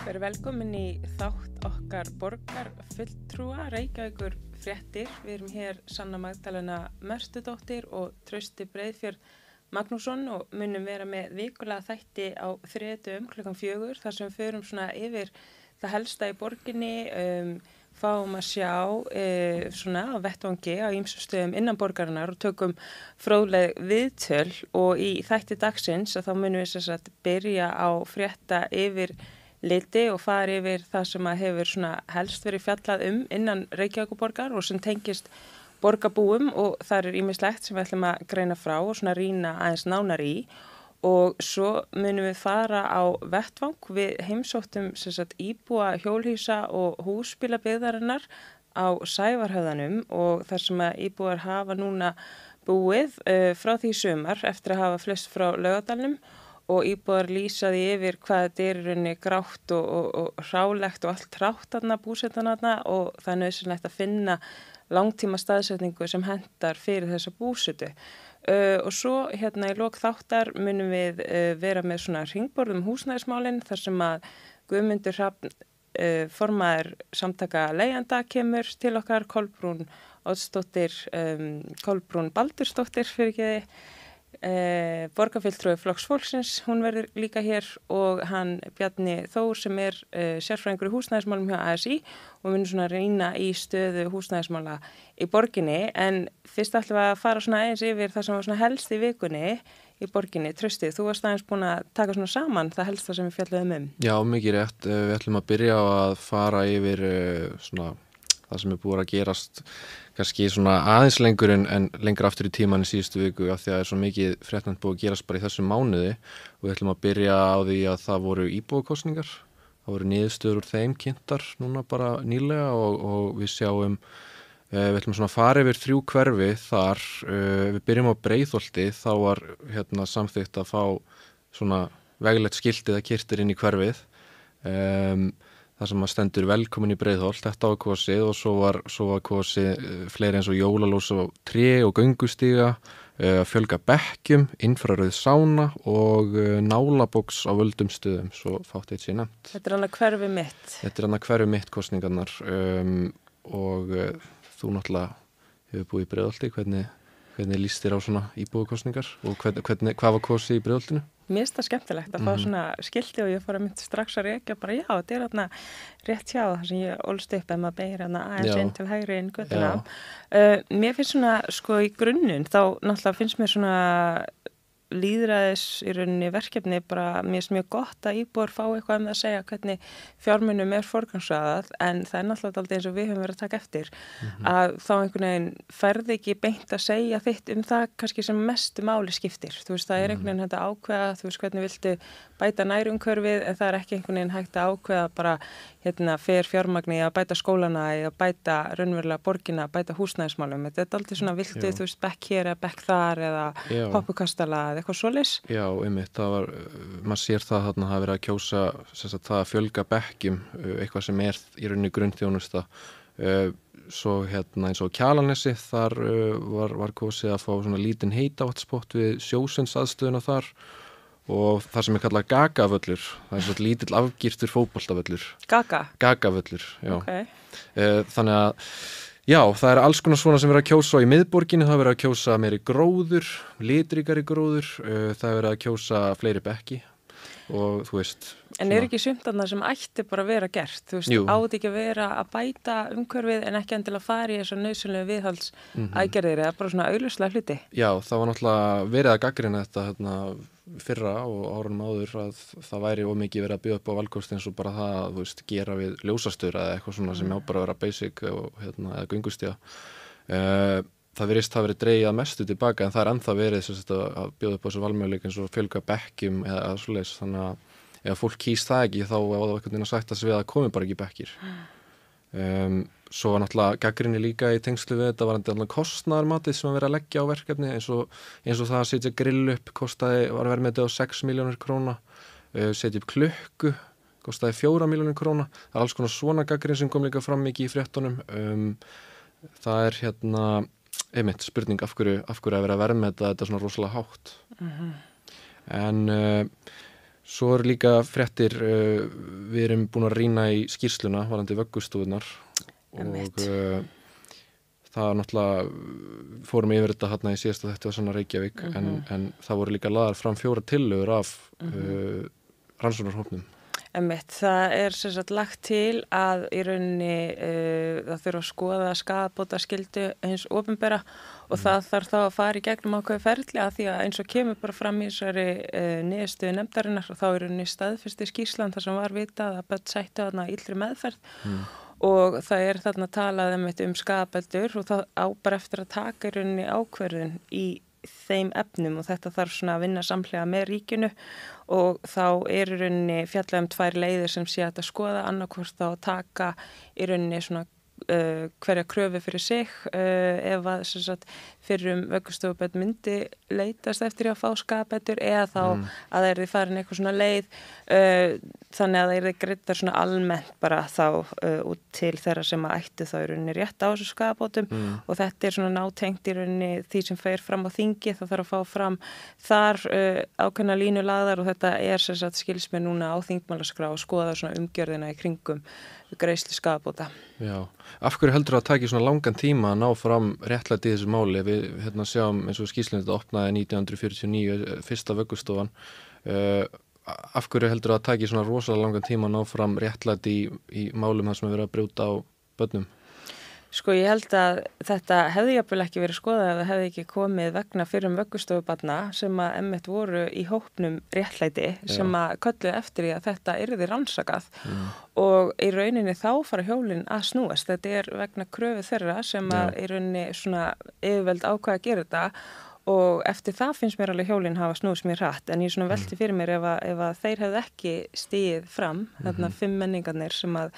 Verið velkomin í þátt okkar borgar fulltrúa, Reykjavíkur fréttir. Við erum hér Sanna Magdalena Merstudóttir og Trausti Breiðfjörð Magnússon og munum vera með vikulega þætti á þriðdöfum klukkan fjögur þar sem við förum svona yfir það helsta í borginni, um, fáum að sjá uh, svona á vettvangi á ímsustöðum innan borgarinnar og tökum fróðleg viðtöl og í þætti dagsins að þá munum við að byrja á frétta yfir liti og fara yfir það sem að hefur helst verið fjallað um innan Reykjavíkuborgar og sem tengist borgarbúum og það er ímislegt sem við ætlum að greina frá og svona rína aðeins nánar í. Og svo munum við fara á vettvang. Við heimsóttum sagt, íbúa hjólhýsa og húsbílabiðarinnar á sævarhauðanum og þar sem að íbúar hafa núna búið uh, frá því sumar eftir að hafa flest frá lögadalnum og íbúðar lýsaði yfir hvað þetta er í rauninni grátt og, og, og rálegt og allt rátt aðna búsetan aðna og það er nöðsynlegt að finna langtíma staðsetningu sem hendar fyrir þessa búsetu. Uh, og svo hérna í lok þáttar munum við uh, vera með svona ringborðum húsnæðismálinn þar sem að Guðmundur Hrafn uh, formaður samtaka leiðanda kemur til okkar Kolbrún Ótsdóttir, um, Kolbrún Baldursdóttir fyrir ekki Eh, borgarfylgtröðu Flokks Fólksins, hún verður líka hér og hann Bjarni Þór sem er eh, sérfræðingur í húsnæðismálum hjá ASI og munir svona reyna í stöðu húsnæðismála í borginni. En fyrst ætlum við að fara svona eins yfir það sem var svona helst í vikunni í borginni, Tröstið, þú varst aðeins búin að taka svona saman það helst það sem við fjallum um. Já, mikið rétt, eh, við ætlum að byrja að fara yfir eh, svona það sem er búin að gerast kannski svona aðeins lengur en, en lengur aftur í tíman í síðustu viku af því að það er svo mikið fréttnand búið að gerast bara í þessu mánuði og við ætlum að byrja á því að það voru íbúakostningar það voru niðurstöður úr þeim kynntar núna bara nýlega og, og við sjáum eh, við ætlum svona að fara yfir þrjú hverfi þar eh, við byrjum á breyðholti þá var hérna samþýtt að fá svona veglegt skildið að kyrtir inn í hverfið. Um, þar sem að stendur velkomin í Breiðholt, þetta var kosið og svo var, svo var kosið eh, fleiri eins og jólalós og tre og göngustíga, uh, fjölga bekkjum, infraröð sána og uh, nálaboks á völdum stöðum, svo fátt eitt sér nefnt. Þetta er hann að hverfi mitt. Þetta er hann að hverfi mitt kostningarnar um, og uh, þú náttúrulega hefur búið í Breiðholti, hvernig, hvernig líst þér á svona íbúið og hvernig, hvernig, hvað var kosið í Breiðholtinu? Mér finnst það skemmtilegt að fá mhm. svona skildi og ég fór að mynda strax að reykja bara já, þetta er hérna rétt hjá þar sem ég ólst upp en maður beir hérna aðeins inn til hægri inn göttuna. Uh, mér finnst svona sko í grunnun þá náttúrulega finnst mér svona líðræðis í rauninni verkefni bara mér finnst mjög gott að íbúar fá eitthvað um það að segja hvernig fjármunum er forgansraðað en það er náttúrulega alltaf eins og við höfum verið að taka eftir mm -hmm. að þá einhvern veginn ferði ekki beint að segja þitt um það kannski sem mestu máli skiptir. Þú veist það er einhvern veginn þetta ákveða þú veist hvernig viltu bæta nærumkörfið en það er ekki einhvern veginn hægt að ákveða bara hérna fer fjármagni að bæta skólana eða bæta raunverulega borgina, bæta húsnæðismálum. Þetta er alltaf svona viltu, Eða eitthvað svolis Já, einmitt, það var, maður sér það að það verið að kjósa sagt, það að fjölga bekkjum, uh, eitthvað sem er í rauninni grundþjónusta uh, svo hérna eins og Kjalanessi þar var, var kosið að fá svona lítinn heitavatspott við sjósens aðstöðuna þar og það sem er kallað gagavöllur það er svona lítill afgýrtur fókbaltavöllur Gaga? Gagavöllur, já okay. Eh, þannig að já, það er alls konar svona sem verður að kjósa í miðborginu, það verður að kjósa meiri gróður litrikari gróður eh, það verður að kjósa fleiri bekki og þú veist En er ekki sumt að það sem ætti bara að vera gert þú veist, átt ekki að vera að bæta umhverfið en ekki endilega fari í þessu nöðsynlega viðhalds mm -hmm. aðgerðir eða bara svona auðvuslega hluti Já, það var náttúrulega verið að gaggrina þetta hérna, fyrra og árunum áður að það væri ómikið verið að byggja upp á valkost eins og bara það að veist, gera við ljósastöra eða eitthvað svona mm. sem á bara að vera basic og, hérna, eða gungustja uh, eh, það verist að verið dreyjað mestu tilbaka en það er ennþá verið sagt, að bjóða upp á þessu valmjöleik eins og fjölga bekkjum eða, eða svoleiðis. Þannig að ef fólk kýst það ekki þá er það eitthvað að sagt að það komi bara ekki bekkir. Um, svo var náttúrulega gaggrinni líka í tengslu við þetta var náttúrulega kostnarmatið sem að vera að leggja á verkefni eins og, eins og það að setja grill upp kostaði, var að vera með þetta á 6 miljónir króna. Uh, setja upp klukku kostaði 4 miljónir króna. Það er alls konar svona gaggrin sem kom líka fram mikið í fréttonum um, það er hérna einmitt spurning af hverju, af hverju að vera að verða með þetta þetta er svona rosalega hátt. Mm -hmm. en uh, Svo eru líka fréttir, uh, við erum búin að rýna í skýrsluna varandi vöggustofunar og uh, það náttúrulega fórum yfir þetta hérna í síðasta þetta var svona Reykjavík mm -hmm. en, en það voru líka laðar fram fjóra tillögur af mm -hmm. uh, rannsónarhófnum Emitt, það er sem sagt lagt til að í rauninni uh, það þurfa að skoða skapbóta skildu eins ofinbera og mm. það þarf þá að fara í gegnum ákveði ferli að því að eins og kemur bara fram í þessari uh, niðurstuði nefndarinnar og þá er rauninni staðfyrsti skýrslan þar sem var vitað að börn sættu þarna íllri meðferð mm. Og það er þarna talað um skapeldur og það ábar eftir að taka í rauninni ákverðin í þeim efnum og þetta þarf svona að vinna samlega með ríkinu. Og þá er í rauninni fjallega um tvær leiðir sem sé að skoða annarkvort þá taka í rauninni svona uh, hverja kröfu fyrir sig uh, ef að sagt, fyrir um vöggustofuböld myndi leytast eftir að fá skapætur eða þá mm. að það er því farin eitthvað svona leið uh, þannig að það er því greitar svona almennt bara þá út til þeirra sem að ættu þá í rauninni rétt á þessu skapátum mm. og þetta er svona nátengt í rauninni því sem fer fram á þingi þá þarf að fá fram þar ákveðna línu lagðar og þetta er sérsagt skilsmið núna á þingmálaskrá og skoða svona umgjörðina í kringum greiðsli skapáta. Já, af hverju heldur það að taki svona langan tíma að ná fram réttlæti í þessu máli? Við hérna sjáum eins og skýslinn þetta opnaði 1949, eh, fyrsta vöggustofan. Uh, af hverju heldur það að taki svona rosalega langan tíma að ná fram réttlæti í, í málum þar sem við verðum að brjóta á börnum? Sko ég held að þetta hefði jafnvel ekki verið skoðað ef það hefði ekki komið vegna fyrir um vöggustofubarna sem að emmett voru í hópnum réttlæti Já. sem að kölluði eftir í að þetta yrði rannsakað mm. og í rauninni þá fara hjólinn að snúast. Þetta er vegna kröfu þeirra sem að Já. í rauninni svona yfirveld ákvæða að gera þetta og eftir það finnst mér alveg hjólinn hafa snúst mér hratt en ég svona velti mm. fyrir mér ef að, ef að þeir hefði ekki stíð fram, þarna fimm menningarnir sem að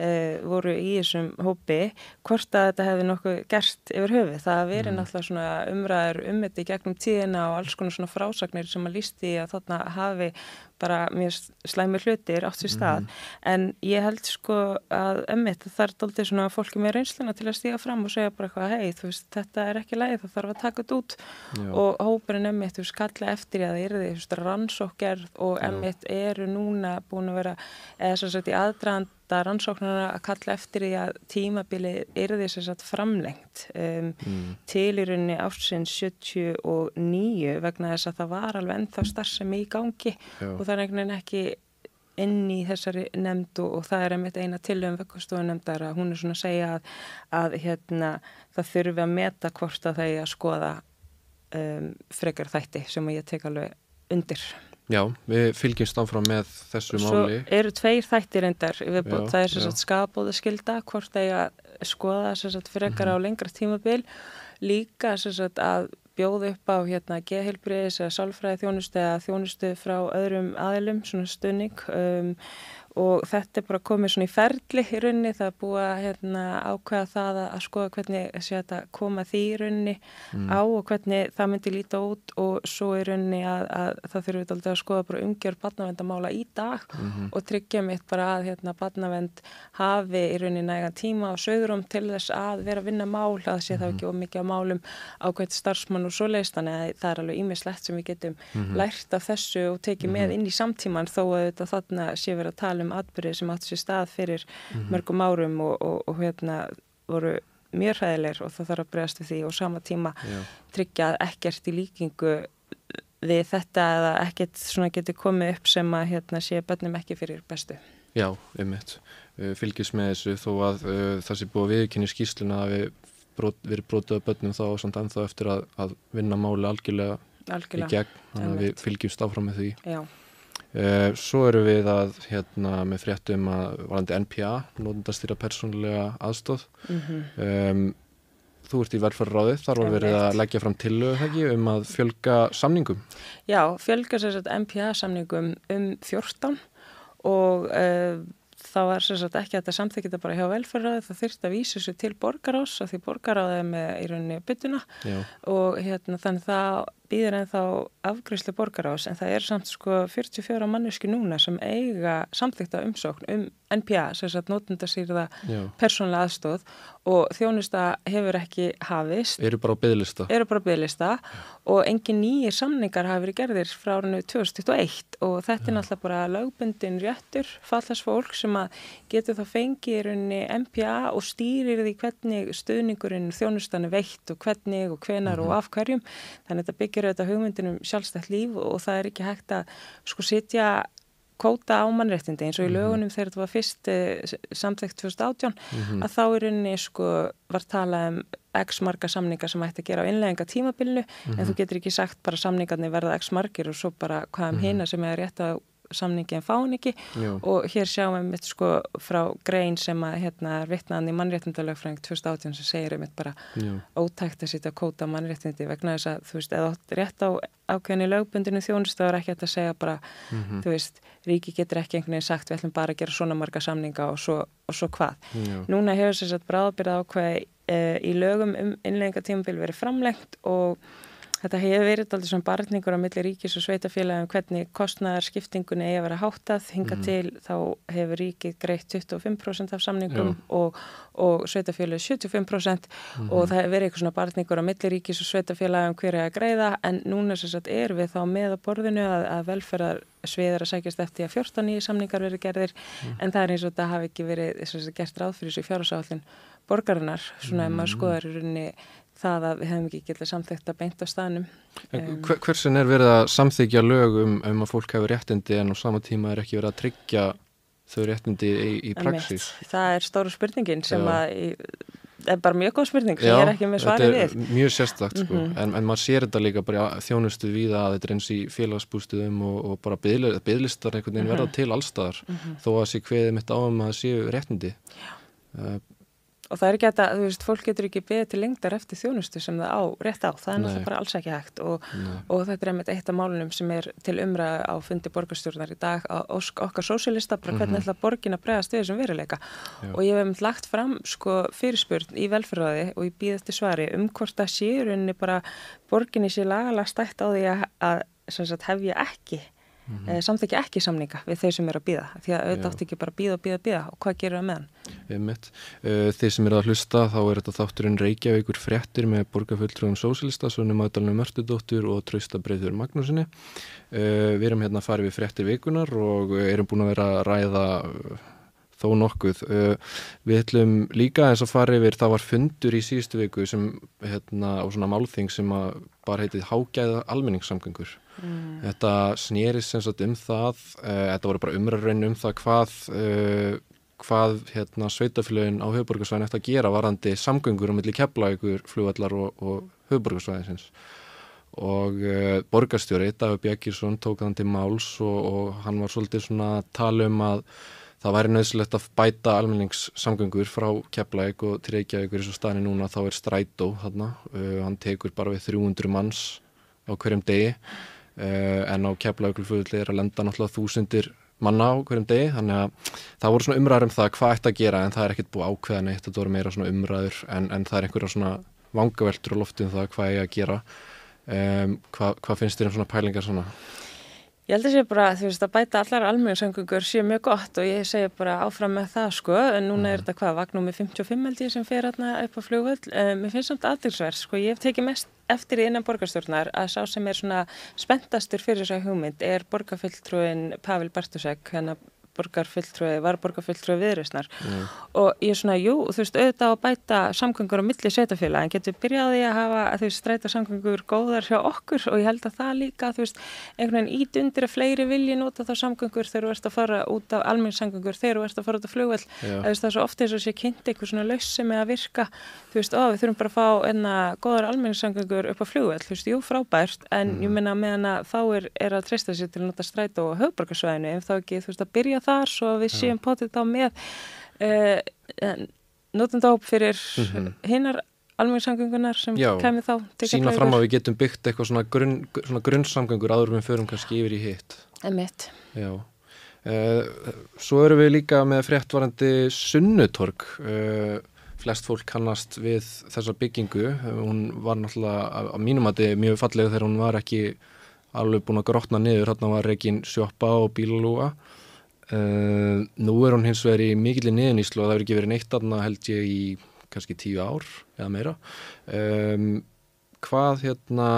uh, voru í þessum hópi hvort að þetta hefði nokkuð gerst yfir höfu. Það að veri mm. náttúrulega svona umræður um í gegnum tíðina og alls konar svona frásagnir sem að lísti að þarna hafi bara mjög slæmi hlutir átt sér stað mm. en ég held sko að ömmit það er doldið svona fólki með reynsluna til að stíga fram og segja bara eitthvað hei þú veist þetta er ekki lægi það þarf að taka þetta út Já. og hópurinn ömmit þú veist kalla eftir að það er því rannsókgerð og ömmit eru núna búin að vera eða svo sett í aðdraðand þetta rannsóknarna að kalla eftir því að tímabili er því sem sagt framlengt um, mm. til í rauninni ásins 79 vegna þess að það var alveg ennþá starfsemi í gangi Já. og það er einhvern veginn ekki inn í þessari nefnd og, og það er einmitt eina tilöfum vekkastofunemndar að hún er svona að segja að, að hérna, það þurfi að meta hvort að það er að skoða um, frekar þætti sem ég tek alveg undir. Já, við fylgjumst áfram með þessu Svo máli. Svo eru tveir þættir endar, það er svo að skapóða skilda, hvort það er að skoða sagt, frekar mm -hmm. á lengra tímabil, líka sagt, að bjóða upp á hérna, geðhilbriðis eða sálfræði þjónustu eða þjónustu frá öðrum aðilum, svona stunning. Um, og þetta er bara komið svona í ferli í rauninni, það er búið að hérna, ákveða það að, að skoða hvernig að koma því í rauninni mm. á og hvernig það myndi líta út og svo í rauninni að, að það þurfum við alltaf að skoða bara umgjör barnavendamála í dag mm -hmm. og tryggja mitt bara að hérna, barnavend hafi í rauninni nægan tíma og sögurum til þess að vera að vinna mál, að sé mm -hmm. það ekki ómikið á málum ákveðt starfsmann og svo leist þannig að það er alveg ímislegt sem við getum -hmm. lært af þessu og tekið með mhm. inn í samtíman þó að þetta þarna sé verið að tala um atbyrði sem átt sér stað fyrir mm -hmm. mörgum árum og, og, og hérna voru mjög hræðilegur og það þarf að bregast við því og sama tíma Já. tryggja ekkert í líkingu við þetta eða ekkert svona getur komið upp sem að hérna sé bönnum ekki fyrir bestu. Já, einmitt. Fylgjus með þessu þó að uh, það sé búið að viðkynni skýsluna að við brot, verið brotið af bönnum þá og samt ennþá eftir að, að vinna máli algjörlega, algjörlega. í gegn þannig að við fylgjumst áfram með því. Já. Uh, svo eru við að hérna með fréttum að varandi NPA, nótundastýra persónulega aðstóð mm -hmm. um, Þú ert í verðfarráði, þar var verið að leggja fram tilöðu um að fjölga samningum. Já, fjölga sérstaklega NPA samningum um 14 og uh, það var sérstaklega ekki að þetta samþykja þetta bara hjá velferðaði, það þurfti að vísa sér til borgarás, af því borgaráði er með í rauninni byttuna. Og hérna þannig það býðir en þá afgriðslu borgarás en það er samt sko 44 manneski núna sem eiga samþykta umsókn um NPA, sem sagt nótundasýrða persónlega aðstóð og þjónusta hefur ekki hafist. Eru bara á byggðlista. Eru bara á byggðlista og engin nýjir samningar hafi verið gerðir frá árinu 2021 og þetta er náttúrulega bara lögbundin réttur fallast fólk sem að getur þá fengið NPA og stýrir því hvernig stöðningurinn þjónustan er veitt og hvernig og hvenar mm -hmm. og af hverjum. Þannig að þetta byggir auðvitað hugmyndinum sjálfstætt líf og það er ekki hægt að sko sitja kvóta á mannréttindi eins og í mhm. lögunum þegar þetta var fyrst samþekkt 2018 mm -hmm. að þá í rauninni sko var talað um x marga samningar sem ætti að gera á innlegginga tímabilnu mm -hmm. en þú mhm. getur ekki sagt bara samningarnir verða x margir og svo bara hvaðum mm -hmm. hina sem er rétt að samningi en fáin ekki Jú. og hér sjáum við mitt sko frá grein sem að hérna er vittnaðan í mannréttindalögfræðing 2018 sem segir um mitt bara Jú. ótækt að að kóta mannréttindi vegna þess að þú veist eða rétt á ákveðinni lögbundinu þjónustu þá er ekki að segja bara mm -hmm. þú veist ríki getur ekki einhvern veginn sagt við ætlum bara að gera svona marga samninga og svo, og svo hvað. Jú. Núna hefur þess að bráðbyrða ákveði e, í lögum um innleggingatímabil verið framlengt og Þetta hefur verið alltaf svona barningur á milli ríkis og sveitafélagum hvernig kostnæðar skiptingunni eigi að vera háttað. Hinga mm. til þá hefur ríkið greitt 25% af samningum og, og sveitafélagi 75% mm. og það hefur verið eitthvað svona barningur á milli ríkis og sveitafélagum hverja að greiða en núna sem sagt er við þá með á borðinu að, að velferðar sviðar að sækjast eftir að 14 nýju samningar verið gerðir mm. en það er eins og það hafi ekki verið gert ráð fyrir þessu fjárhásállin borgarinnar svona ef maður skoðar í rauninni það að við hefum ekki getið samþygt að beint á staðnum. Um, Hversin er verið að samþykja lög um, að fólk hefur réttindi en á sama tíma er ekki verið að tryggja þau réttindi í, í praxis? Það er stóru spurningin sem Já. að er bara mjög góð spurning sem ég er ekki með svarið við. Mjög sérstakt sko, mm -hmm. en, en maður sér þetta líka bara þjónustu við að þetta er eins í félagsbústuðum og, og bara bygglistar einhvern veginn mm -hmm. verða til allstaðar mm -hmm. þó að sé hveðið mitt á um að séu réttindi. Já. Uh, og það er ekki að, þú veist, fólk getur ekki beðið til lengdar eftir þjónustu sem það á, rétt á. Það er náttúrulega bara alls ekki hægt. Og, og þetta er einmitt eitt af málunum sem er til umræða á fundi borgarstjórnar í dag á okkar sósélista, bara hvernig mm -hmm. ætla borgin að bregast við þessum veruleika. Já. og ég hef um lagt fram sko fyrirspurn í velferðaði og ég býð eftir svari um hvort það séur unni bara borginni sé lagalega stætt á því að, að sagt, hefja ekki mm -hmm. e, samþekja ekki samninga við þeir sem eru að býða því að auðvitað átt ekki bara að býða og býða og býða og hvað gerur það með hann? Uh, þeir sem eru að hlusta þá er þetta þátturinn Reykjavíkur frettir með borgarfulltrúðum sósilista, Svonni Magdalena Mörstudóttur og Trausta Breiður Magnúsinni uh, við erum hérna að fara við frettir vikunar og erum búin að vera að ræða þó nokkuð. Við ætlum líka eins að fara yfir, það var fundur í síðustu viku sem, hérna, á svona málþing sem bara heitið Hágæða almenningssamgöngur. Mm. Þetta snýrist sem sagt um það, uh, þetta voru bara umræðurinn um það hvað, uh, hvað hérna, sveitafélagin á höfuborgarsvæðin eftir að gera varandi samgöngur um milli keflavíkur, flugvallar og, og höfuborgarsvæðinsins. Og uh, borgarstjóri, Dagur Bjækísson, tók þann til máls og, og hann var svolítið svona að tala um að það væri nöðsilegt að bæta almenningssamgöngur frá Keflæk og til Reykjavík eins og staðinni núna þá er Strætó þarna, uh, hann tekur bara við 300 manns á hverjum degi. Uh, en á Keflækulfugli er að lenda náttúrulega þúsundir manna á hverjum degi, þannig að það voru svona umræður um það hvað ætti að gera en það er ekkert búið ákveðan eitt, þetta voru meira svona umræður en, en það er einhverja svona vangaveltur á loftinu um það hvað ég að gera. Um, hvað, hvað finnst þér um svona pælingar svona? Ég held að sé bara, þú veist, að bæta allar almenningssöngungur sé mjög gott og ég segi bara áfram með það, sko, en núna er mhm. þetta hvað, vagnum með 55 held ég sem fer hérna upp á flugvöld. Um, mér finnst samt aðdilsverð, sko, ég hef tekið mest eftir í innan borgarstjórnar að sá sem er svona spenntastur fyrir þess að hugmynd er borgarfylltrúin Pavel Bartusek, hérna borgarfylltrúi, var borgarfylltrúi viðrösnar mm. og ég er svona, jú, þú veist, auðvitað að bæta samgöngur á milli sveitafélag en getur byrjaði að hafa, þú veist, stræta samgöngur góðar hjá okkur? Og ég held að það líka, þú veist, einhvern veginn ít undir að fleiri vilji nota þá samgöngur þegar þú ert að fara út af almenningssamgöngur, þegar þú ert að fara út af flugveld, það er svo ofta eins og sé kynnt eitthvað svona lausi með að virka, þú veist, ó, við þurfum bara að fá enna góðar almenningssamgöngur upp á flugveld, þú veist, jú, frábært, en mm. ég minna meðan að þá er, er að treysta sér til að nota stræta og höfbarkasvæðinu, ef þá ekki, þú veist, að byrja þar svo við séum potið þá með uh, eh, notendahóp fyrir mm -hmm. hinnar almenningssamgöngunar sem kemur þá sína fram að við getum byggt eitthvað svona, grunn, svona grunnsamgöngur áður við förum kannski yfir í hitt emitt uh, svo eru við líka með fréttvarandi sunnutorg uh, flest fólk kannast við þessa byggingu. Hún var náttúrulega á mínum að er mjög fallega þegar hún var ekki alveg búin að grotna niður. Hérna var reygin sjoppa og bílalúa. Uh, nú er hún hins vegar í mikillir niðuníslu og það hefur ekki verið neitt aðna held ég í kannski tíu ár eða meira. Um, hvað hérna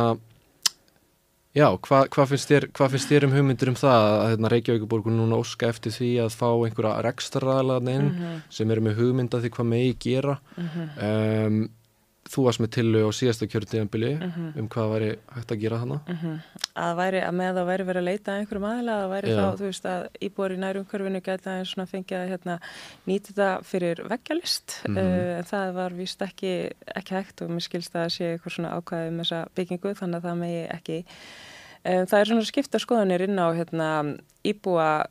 Já, hvað hva finnst, hva finnst þér um hugmyndir um það að hérna, Reykjavíkuborgun núna óska eftir því að fá einhverja rekstraðalaðin mm -hmm. sem eru með hugmynda því hvað megi gera mm -hmm. um, Þú varst með tillu á síðasta kjörtíðanbili mm -hmm. um hvað væri hægt að gera þannig mhm. Að væri, að með það væri verið að leita einhverjum aðla, að væri Já. þá, þú veist að íbúar í nærumkörfinu gæta einn svona fengið að hérna, nýta þetta fyrir veggjalist uh, en það var vist ekki, ekki hægt og mér skilst að sé eitthvað svona ákvæðið með um þessa byggingu þannig að það megi ekki Um, það er svona skipta skoðanir inn á hérna, íbúa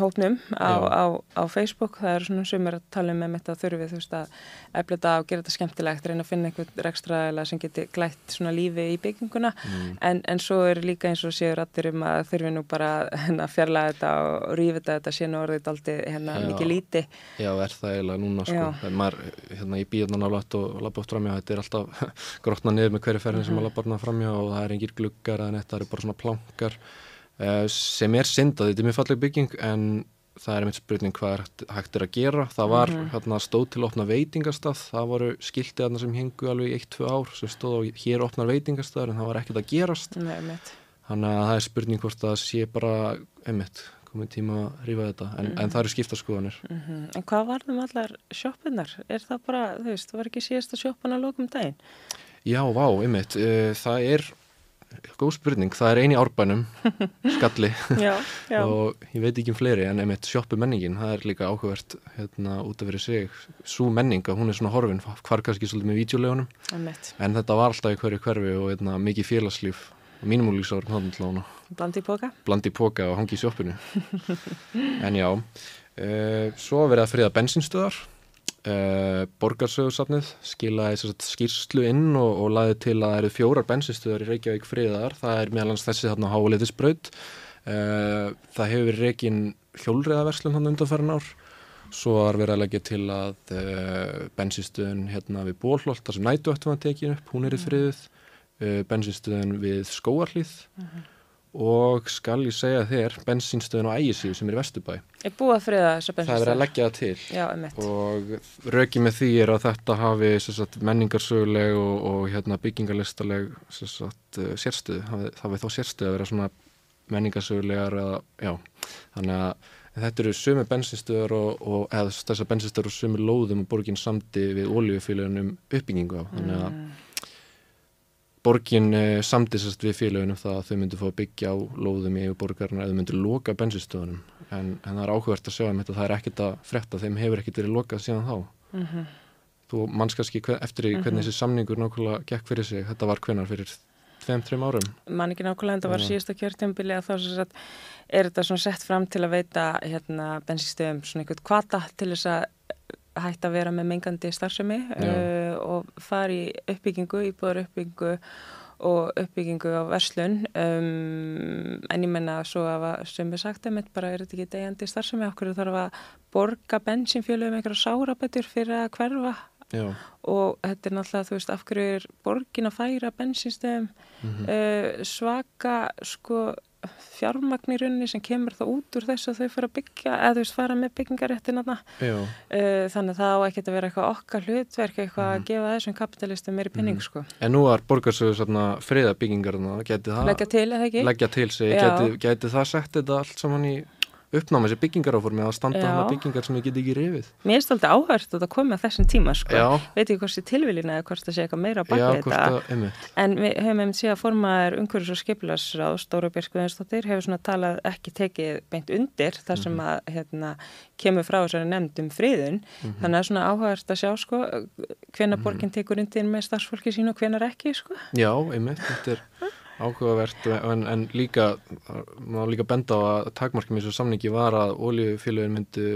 hópnum á, á, á Facebook. Það eru svona sumir að tala um með mitt að þurfi þú veist að efla þetta og gera þetta skemmtilegt reyna að finna einhvern rekstraðila sem geti glætt svona lífi í bygginguna. Mm. en, en svo er líka eins og séur allir um að þurfi nú bara hérna, fjarlæga þetta og rífa þetta þetta sé nú orðið aldrei hérna, mikið líti Já, er það eiginlega núna sko. Maður, hérna í bíðan á látt og oft framjá þetta er alltaf grotna niður með hverju ferðin sem maður lappa framjá og það er engir gluggar eða netta, það er bara svona plankar sem er syndað, þetta er mjög falleg bygging en það er einmitt spurning hvað er hægt er að gera það var mm -hmm. hérna, stóð til að opna veitingastað það voru skiltið sem hengu alveg í 1-2 ár sem stóð á hér opnar veitingastað en það var ekkert að gerast þannig að það er spurning hvort það sé bara einmitt komið tíma að rífa þetta en, mm -hmm. en það eru skiptaskoðanir mm -hmm. En hvað var það með allar sjóppunar? Er það bara, þú veist, var ekki sjóppun að lókum daginn? Já, vá, einmitt uh, það er góð spurning, það er eini árbænum skalli. Já, já. og ég veit ekki um fleiri en einmitt sjoppu menningin, það er líka áhugavert hérna út af fyrir sig, svo menninga hún er svona horfin, hvar kannski svolítið með vídeolegunum en þetta var alltaf í hverju hverfi og hérna, mikið félagslíf. Og mínumúlíksárum þannig Blandi í póka Blandi í póka og hangi í sjoppinu en já uh, svo verið að friða bensinstöðar Uh, borgarsögursafnið skilaði skýrslu inn og, og laði til að það eru fjórar bensinstöðar í Reykjavík friðar, það er meðal hans þessi þarna háliðisbraut uh, eh, það hefur verið reygin hjólriðaverslun hann undanferðin ár svo har verið að leggja til að uh, bensinstöðun hérna við Bólholt þar sem nætu ættum að tekja upp, hún er í mm. friðuð bensinstöðun við Skóarlíð -huh. Og skal ég segja þér bensinstöðun á ægisíu sem er í Vesturbæ. Er búið að friða þessa bensinstöðun það er verið að leggja það til. Já, og rökið með því er að þetta hafi sagt, menningarsöguleg og, og hérna, byggingarlistaleg sagt, eh, sérstöð, það hafi þá sérstöð að vera svona menningarsögulegar eða, þannig að þetta eru sumi bensinstöður og, og eða þessar bensinstöður og sumi lóðum og borginn samti við ólíufélagunum uppbyggingu á. Þannig að mm borgin eh, samtisast við félagunum það að þau myndu fá að byggja á lóðum í borgarna eða myndu loka bensinstöðunum en, en það er áhugvært að sjá um þetta það er ekkit að fretta, þeim hefur ekkit verið lokað síðan þá mm -hmm. þú manns kannski eftir í hvernig mm -hmm. þessi samningur nákvæmlega gekk fyrir sig, þetta var hvenar fyrir 5-3 árum Man ekki nákvæmlega en það var síðasta kjörtjömbili að þá er þetta sett fram til að veita hérna, bensinstöðum svona einhvern kvata til þess að hægt að vera með mengandi starfsemi uh, og fari uppbyggingu, íbúðar uppbyggingu og uppbyggingu á verslun. Um, en ég menna svo að sem við sagt einmitt bara er þetta ekki degjandi starfsemi? Okkur þarf að borga bensinfjölu um einhverja sárabættur fyrir að hverfa? Já. og þetta er náttúrulega þú veist af hverju er borgin að færa bensinstöðum mm -hmm. uh, svaka sko fjármagn í rauninni sem kemur þá út úr þess að þau fara að byggja eða veist fara með byggingaréttin uh, þannig að það á ekki að vera eitthvað okkar hlutverk eitthvað mm. að gefa þessum kapitalistum meiri penning mm. sko. En nú var borgarsöðu friða byggingarna leggja til eða ekki leggja til sig, geti, geti það sett þetta allt saman í uppnáma þessi byggingaráformi að standa hana byggingar sem ég get ekki rifið. Mér er stoltið áhört að það komi að þessum tíma sko. Veit ekki hvort það er tilvílin eða hvort það sé eitthvað meira baka þetta. En við höfum einmitt síðan að formaður umhverjus og skipilarsráð, Stóru Björnskuðinsdóttir, hefur svona talað ekki tekið beint undir þar sem mhm. að hérna, kemur frá þessari nefnd um friðun. Mm -hmm. Þannig að svona áhört að sjá sko hvena mhm. borginn tekur undir með starfsfólki sín og hvenar ekki sko. Já, einmitt, þetta er áhugavert en, en líka maður líka benda á að takmarkjum í þessu samningi var að oljufélagin myndi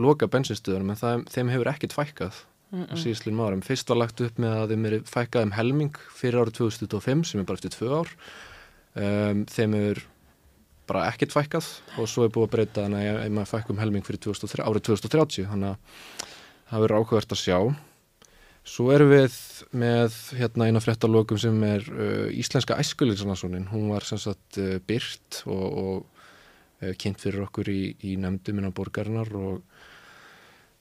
loka bensinstöðunum en það, þeim hefur ekkert fækkað mm -mm. á síðstlinn árum. Fyrst var lagt upp með að þeim er fækkað um helming fyrir árið 2025 sem er bara eftir tvö ár um, þeim er bara ekkert fækkað og svo er búið að breyta þannig að maður fækkum helming fyrir 2003, árið 2030 þannig að það verður áhugavert að sjá Svo erum við með hérna eina fréttalókum sem er uh, Íslenska æskulíksanarsónin. Hún var sem sagt uh, byrt og, og uh, kynnt fyrir okkur í, í nefndum innan borgarinnar og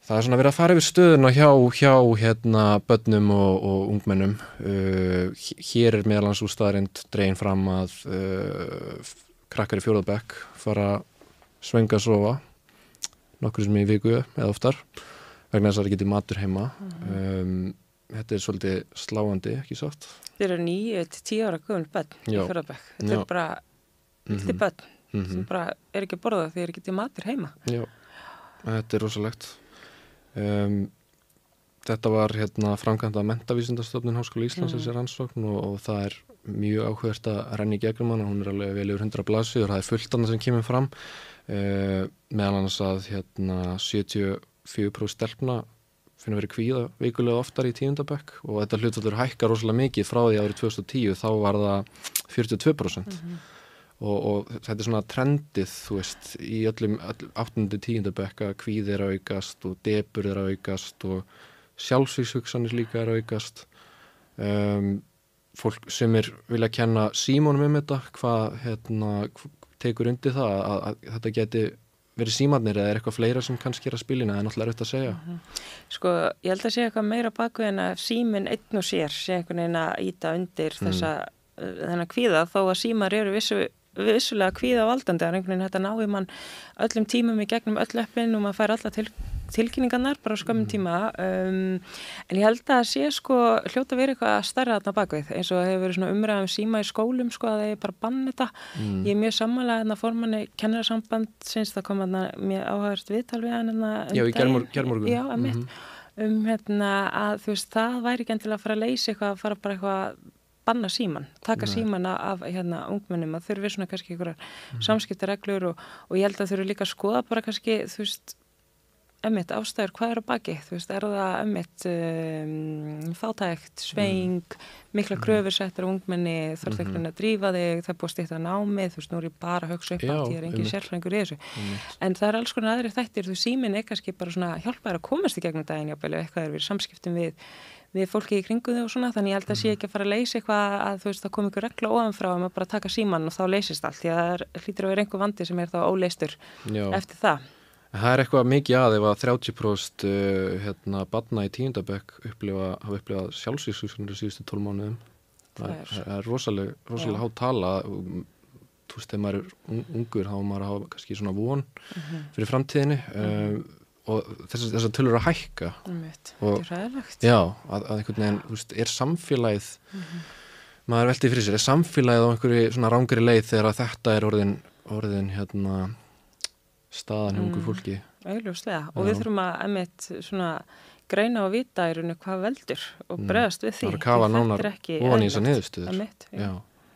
það er svona verið að fara yfir stöðuna hjá, hjá hérna börnum og, og ungmennum. Uh, hér er meðalans úr staðarind dregin fram að uh, krakkar í fjóðabekk fara svenga að sofa nokkur sem í viku eða oftar vegna þess að það geti matur heima. Mm. um, þetta er svolítið sláandi, ekki sátt Þeir eru nýju til tíu ára guðun bönn í Fjörðabæk, þetta er bara lítið mm -hmm. bönn mm -hmm. sem bara er ekki borðað þegar þeir geti matur heima. Já, þetta er rosalegt. Um, Þetta var hérna framkvæmda að mentavísindastofnun Háskóla Íslands þessi rannsókn og, og það er mjög áhugast að renni gegnum hann hún er alveg vel yfir 100 blasið og það er fullt annað sem kemur fram. Uh, meðal annars að hérna 70 4% stelpna finnum verið kvíða veikulega oftar í tíundabökk og þetta hlutvaldur hækkar rosalega mikið frá því árið 2010 þá var það 42% mm -hmm. og, og þetta er svona trendið þú veist í öllum, öllum 8. tíundabökk að kvíði er að aukast og debur er að aukast og sjálfsvíkshugsanir líka er að aukast um, fólk sem er vilja að kenna símónum um þetta hvað hérna, tekur undir það að, að, að þetta geti verið símannir eða er eitthvað fleira sem kannski er að spilina það er náttúrulega auðvitað að segja mm -hmm. Sko, ég held að segja eitthvað meira baku en að síminn einn og sér sé einhvern veginn að íta undir mm. þessa þennan kvíða þó að símar eru vissu vissulega kvíða valdandi að einhvern veginn þetta náði mann öllum tímum í gegnum öll öppin og maður fær alla til, tilkynningarnar bara skömmum mm. tíma um, en ég held að sé sko hljóta verið eitthvað starra þarna bakvið eins og hefur verið svona umræðum síma í skólum sko að það er bara bann þetta mm. ég er mjög sammála að formanni kennararsamband syns það kom að mér áhagast viðtal við hann um Já, í gerðmorgun Já, að mitt mm. um hérna að þú veist það væri ekki endilega að fara að leysa eitthvað að fara bara eitthvað banna síman, taka Nei. símana af hérna ungmennum að þurfi svona kannski einhverjar mm. samskiptareglur og, og ég held að þurfi líka að skoða bara kannski þú veist, emmitt ástæður hvað er á baki, þú veist, er það emmitt um, fátækt sveing, mm. mikla mhm. kröfursettar ungmenni þarf það -hmm. að drífa þig það er búið stýtt að námið, þú veist, nú er ég bara að hugsa upp á því að ég er engin sérfrængur í þessu en það er alls konar aðri þættir, þú símin er kannski bara svona hjálpaður að komast í gegnum daginn jáfnvel, eitthvað er við samskiptum við við fólki í kringu þau og svona þannig ég held að sé mhm. ekki að fara að leysa eitthvað að þú veist það kom ykkur regla ofanfrá um að bara taka síman og þá leysist allt því að það hlýtur að vera einhver vandi sem er þá óleistur Já. eftir það Það er eitthvað mikið að ef að 30% uh, hérna badna í tíundabökk upplifa, hafa upplifað sjálfsvíksusunir síðustu tól mánuðum það er, það er rosalega, rosalega hátt tala þú veist, þegar maður er ungur þá maður hafa kannski svona von uh mhm. -huh. fyrir framtíðinni uh -huh. um, og þess að tölur að hækka og, já, að, að einhvern veginn veist, er samfélagið mm -hmm. maður veltið fyrir sér, er samfélagið á einhverju svona rángri leið þegar þetta er orðin, orðin hérna staðan hjá einhverju mm, fólki. Auðvitað, og við þurfum að emitt svona greina og vita í rauninu hvað veldur og mm. bregðast við því það er að kafa nánar ofan í þessa niðurstuður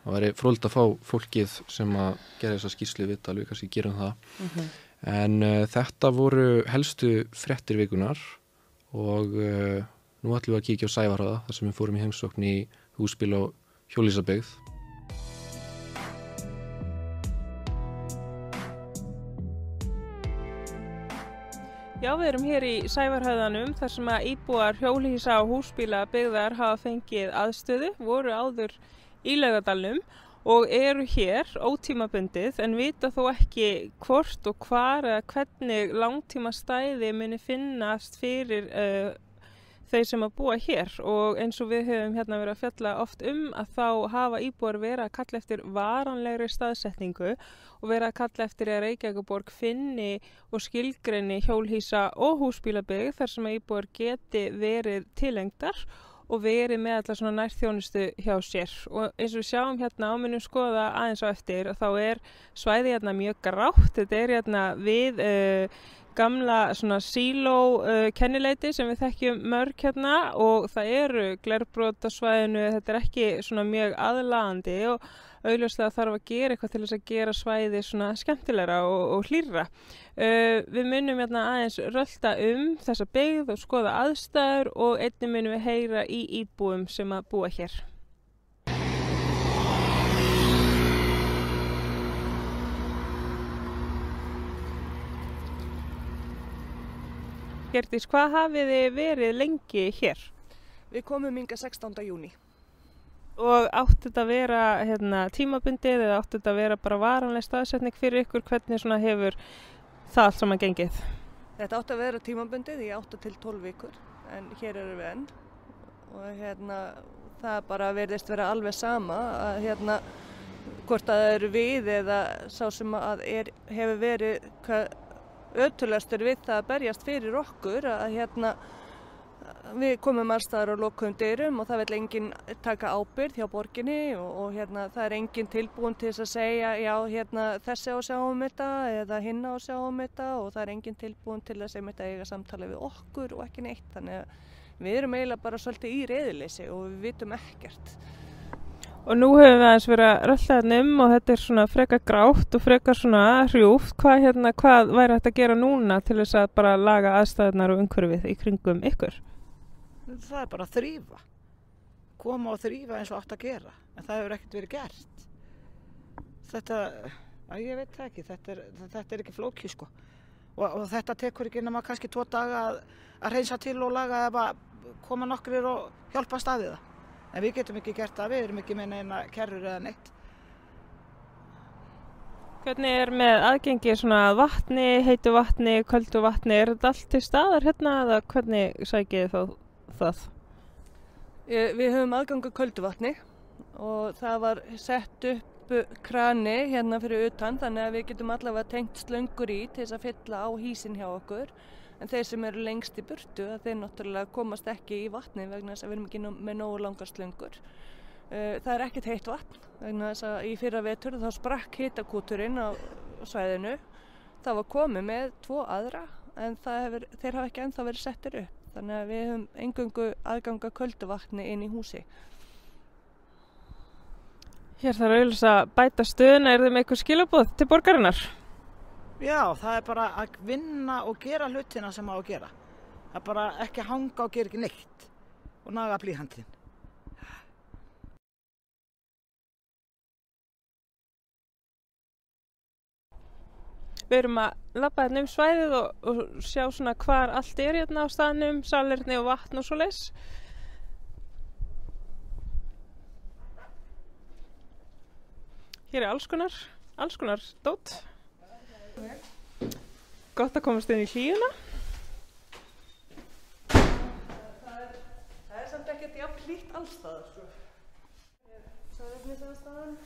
það væri fróld að fá fólkið sem að gera þessa skýrslu vita, alveg kannski gerum það. Mm -hmm. En uh, þetta voru helstu frettir vikunar og uh, nú ætlum við að kíkja á Sævarhaða þar sem við fórum í heimsókn í húsbíl og hjólísabegð. Já, við erum hér í Sævarhæðanum þar sem að íbúar hjólísa og húsbíla byggðar hafa fengið aðstöðu, voru áður í laugadalum og eru hér ótímabundið en vita þó ekki hvort og hvar eða hvernig langtíma stæði muni finnast fyrir uh, þeir sem að búa hér. Og eins og við höfum hérna verið að fjalla oft um að þá hafa íbúar verið að kalla eftir varanlegri staðsetningu og verið að kalla eftir að Reykjavíkuborg finni og skilgreni hjólhísa og húsbílabegð þar sem að íbúar geti verið tilengdar og verið með allar svona nærþjónustu hjá sér. Og eins og við sjáum hérna áminnum skoða aðeins á eftir og þá er svæði hérna mjög grátt, þetta er hérna við uh, gamla svona síló uh, kennileiti sem við þekkjum mörg hérna og það eru glerbrót á svæðinu, þetta er ekki svona mjög aðlandi og auðvitað þarf að gera eitthvað til þess að gera svæði svona skemmtilegra og, og hlýra. Uh, við munum hérna aðeins rölda um þessa byggð og skoða aðstæður og einnig munum við heyra í íbúum sem að búa hér. Gertís, hvað hafið þið verið lengi hér? Við komum yngar 16. júni. Og átti þetta að vera hérna, tímabundið eða átti þetta að vera bara varanlega staðsetning fyrir ykkur? Hvernig hefur það allt saman gengið? Þetta átti að vera tímabundið í 8 til 12 vikur en hér eru við enn og hérna það bara verðist vera alveg sama að hérna hvort að það eru við eða sá sem að er, hefur verið ötulastur við það að berjast fyrir okkur að hérna við komum allstaðar á lokum dyrum og það vil enginn taka ábyrð hjá borginni og, og hérna það er enginn tilbúin til þess að segja já hérna þessi á sjáum þetta eða hinn á sjáum þetta og það er enginn tilbúin til að segja þetta eiga samtala við okkur og ekki neitt þannig að við erum eiginlega bara svolítið í reyðileysi og við vitum ekkert. Og nú hefur við aðeins verið að rölla þetta um og þetta er svona freka grátt og freka svona hrjúft. Hvað, hérna, hvað væri þetta að gera núna til þess að bara laga aðstæðunar og umhverfið í kringum ykkur? Það er bara að þrýfa. Koma og þrýfa eins og átt að gera. En það hefur ekkert verið gert. Þetta, að ég veit ekki, þetta er, þetta er ekki flókið sko. Og, og þetta tekur ekki nema kannski tvo daga að, að reynsa til og laga eða koma nokkrir og hjálpa staðið það. En við getum ekki gert það, við erum ekki með neina kerrur eða neitt. Hvernig er með aðgengi svona vatni, heitu vatni, köldu vatni, er þetta allt til staðar hérna eða hvernig sækið þá það? Við höfum aðganga köldu vatni og það var sett upp krani hérna fyrir utan þannig að við getum allavega tengt slöngur í til þess að fylla á hísin hjá okkur en þeir sem eru lengst í burtu þeir náttúrulega komast ekki í vatni vegna þess að við erum ekki með nógu langar slöngur. Eh, það er ekkert heitt vatn vegna þess að í fyrra vetur þá sprakk hitakúturinn á svæðinu. Það var komið með tvo aðra en hefur, þeir hafa ekki ennþá verið settir upp. Þannig að við höfum engungu aðganga kölduvatni inn í húsi. Hér þarf auðvitað að bæta stöðuna. Er með eitthvað skilabóð til borgarinnar? Já, það er bara að vinna og gera hlutina sem á að gera. Það er bara ekki að hanga og gera ekki neitt og naga blíhandin. Við erum að lappa hérna um svæðið og, og sjá svona hvar allt er hérna á staðnum, salirni og vatn og svo les. Hér er alls konar, alls konar dótt. Gott að komast inn í hlýjuna. Það er, það er samt ekkert jafn hlýtt allstaðar. Sko. Það er nýttaðarstaðan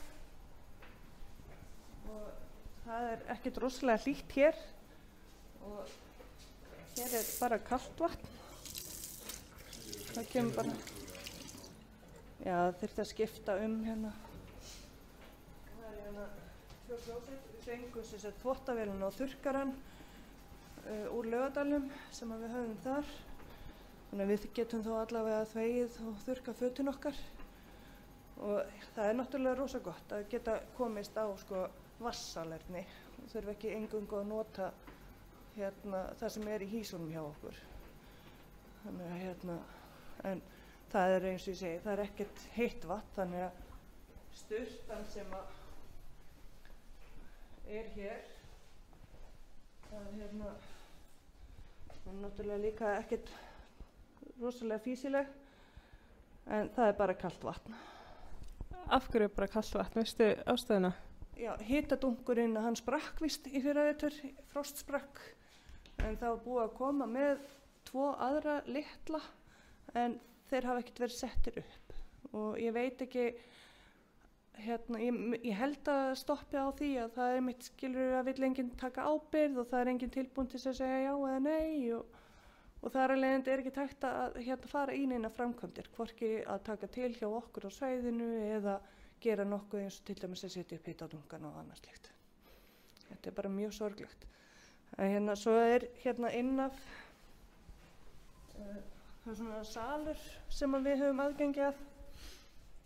og það er ekkert rosalega hlýtt hér og hér er bara kallt vatn. Það kemur bara, já það þurfti að skipta um hérna. Það er hérna tvö klósett fengum þess að þvóttavélun og þurkaran uh, úr lögadalum sem við höfum þar. Þannig að við getum þó allavega þveið og þurka fötun okkar. Og það er náttúrulega rosa gott að geta komist á sko vassalerni og þurfa ekki engungu að nota hérna það sem er í hísunum hjá okkur. Þannig að hérna en það er eins og ég segi það er ekkert heitt vatn þannig að styrtan sem að er hér. Það er hérna það er náttúrulega líka ekkert rosalega físileg en það er bara kallt vatn. Af hverju er bara kallt vatn, veistu ástöðuna? Já, hitadungurinn hann sprakk vist í fyrra veitur frostsprakk en það var búið að koma með tvo aðra litla en þeir hafa ekkert verið settir upp. Og ég veit ekki hérna, ég, ég held að stoppi á því að það er mitt skilur að vill enginn taka ábyrð og það er enginn tilbúin til að segja já eða nei og, og það er alveg er ekki takt að hérna, fara í neina framkvæmdir hvorki að taka til hjá okkur á sveiðinu eða gera nokkuð eins og til dæmis að setja upp hittadungan og annars líkt þetta er bara mjög sorglegt. En hérna svo er hérna innaf uh, það er svona salur sem við höfum aðgengi að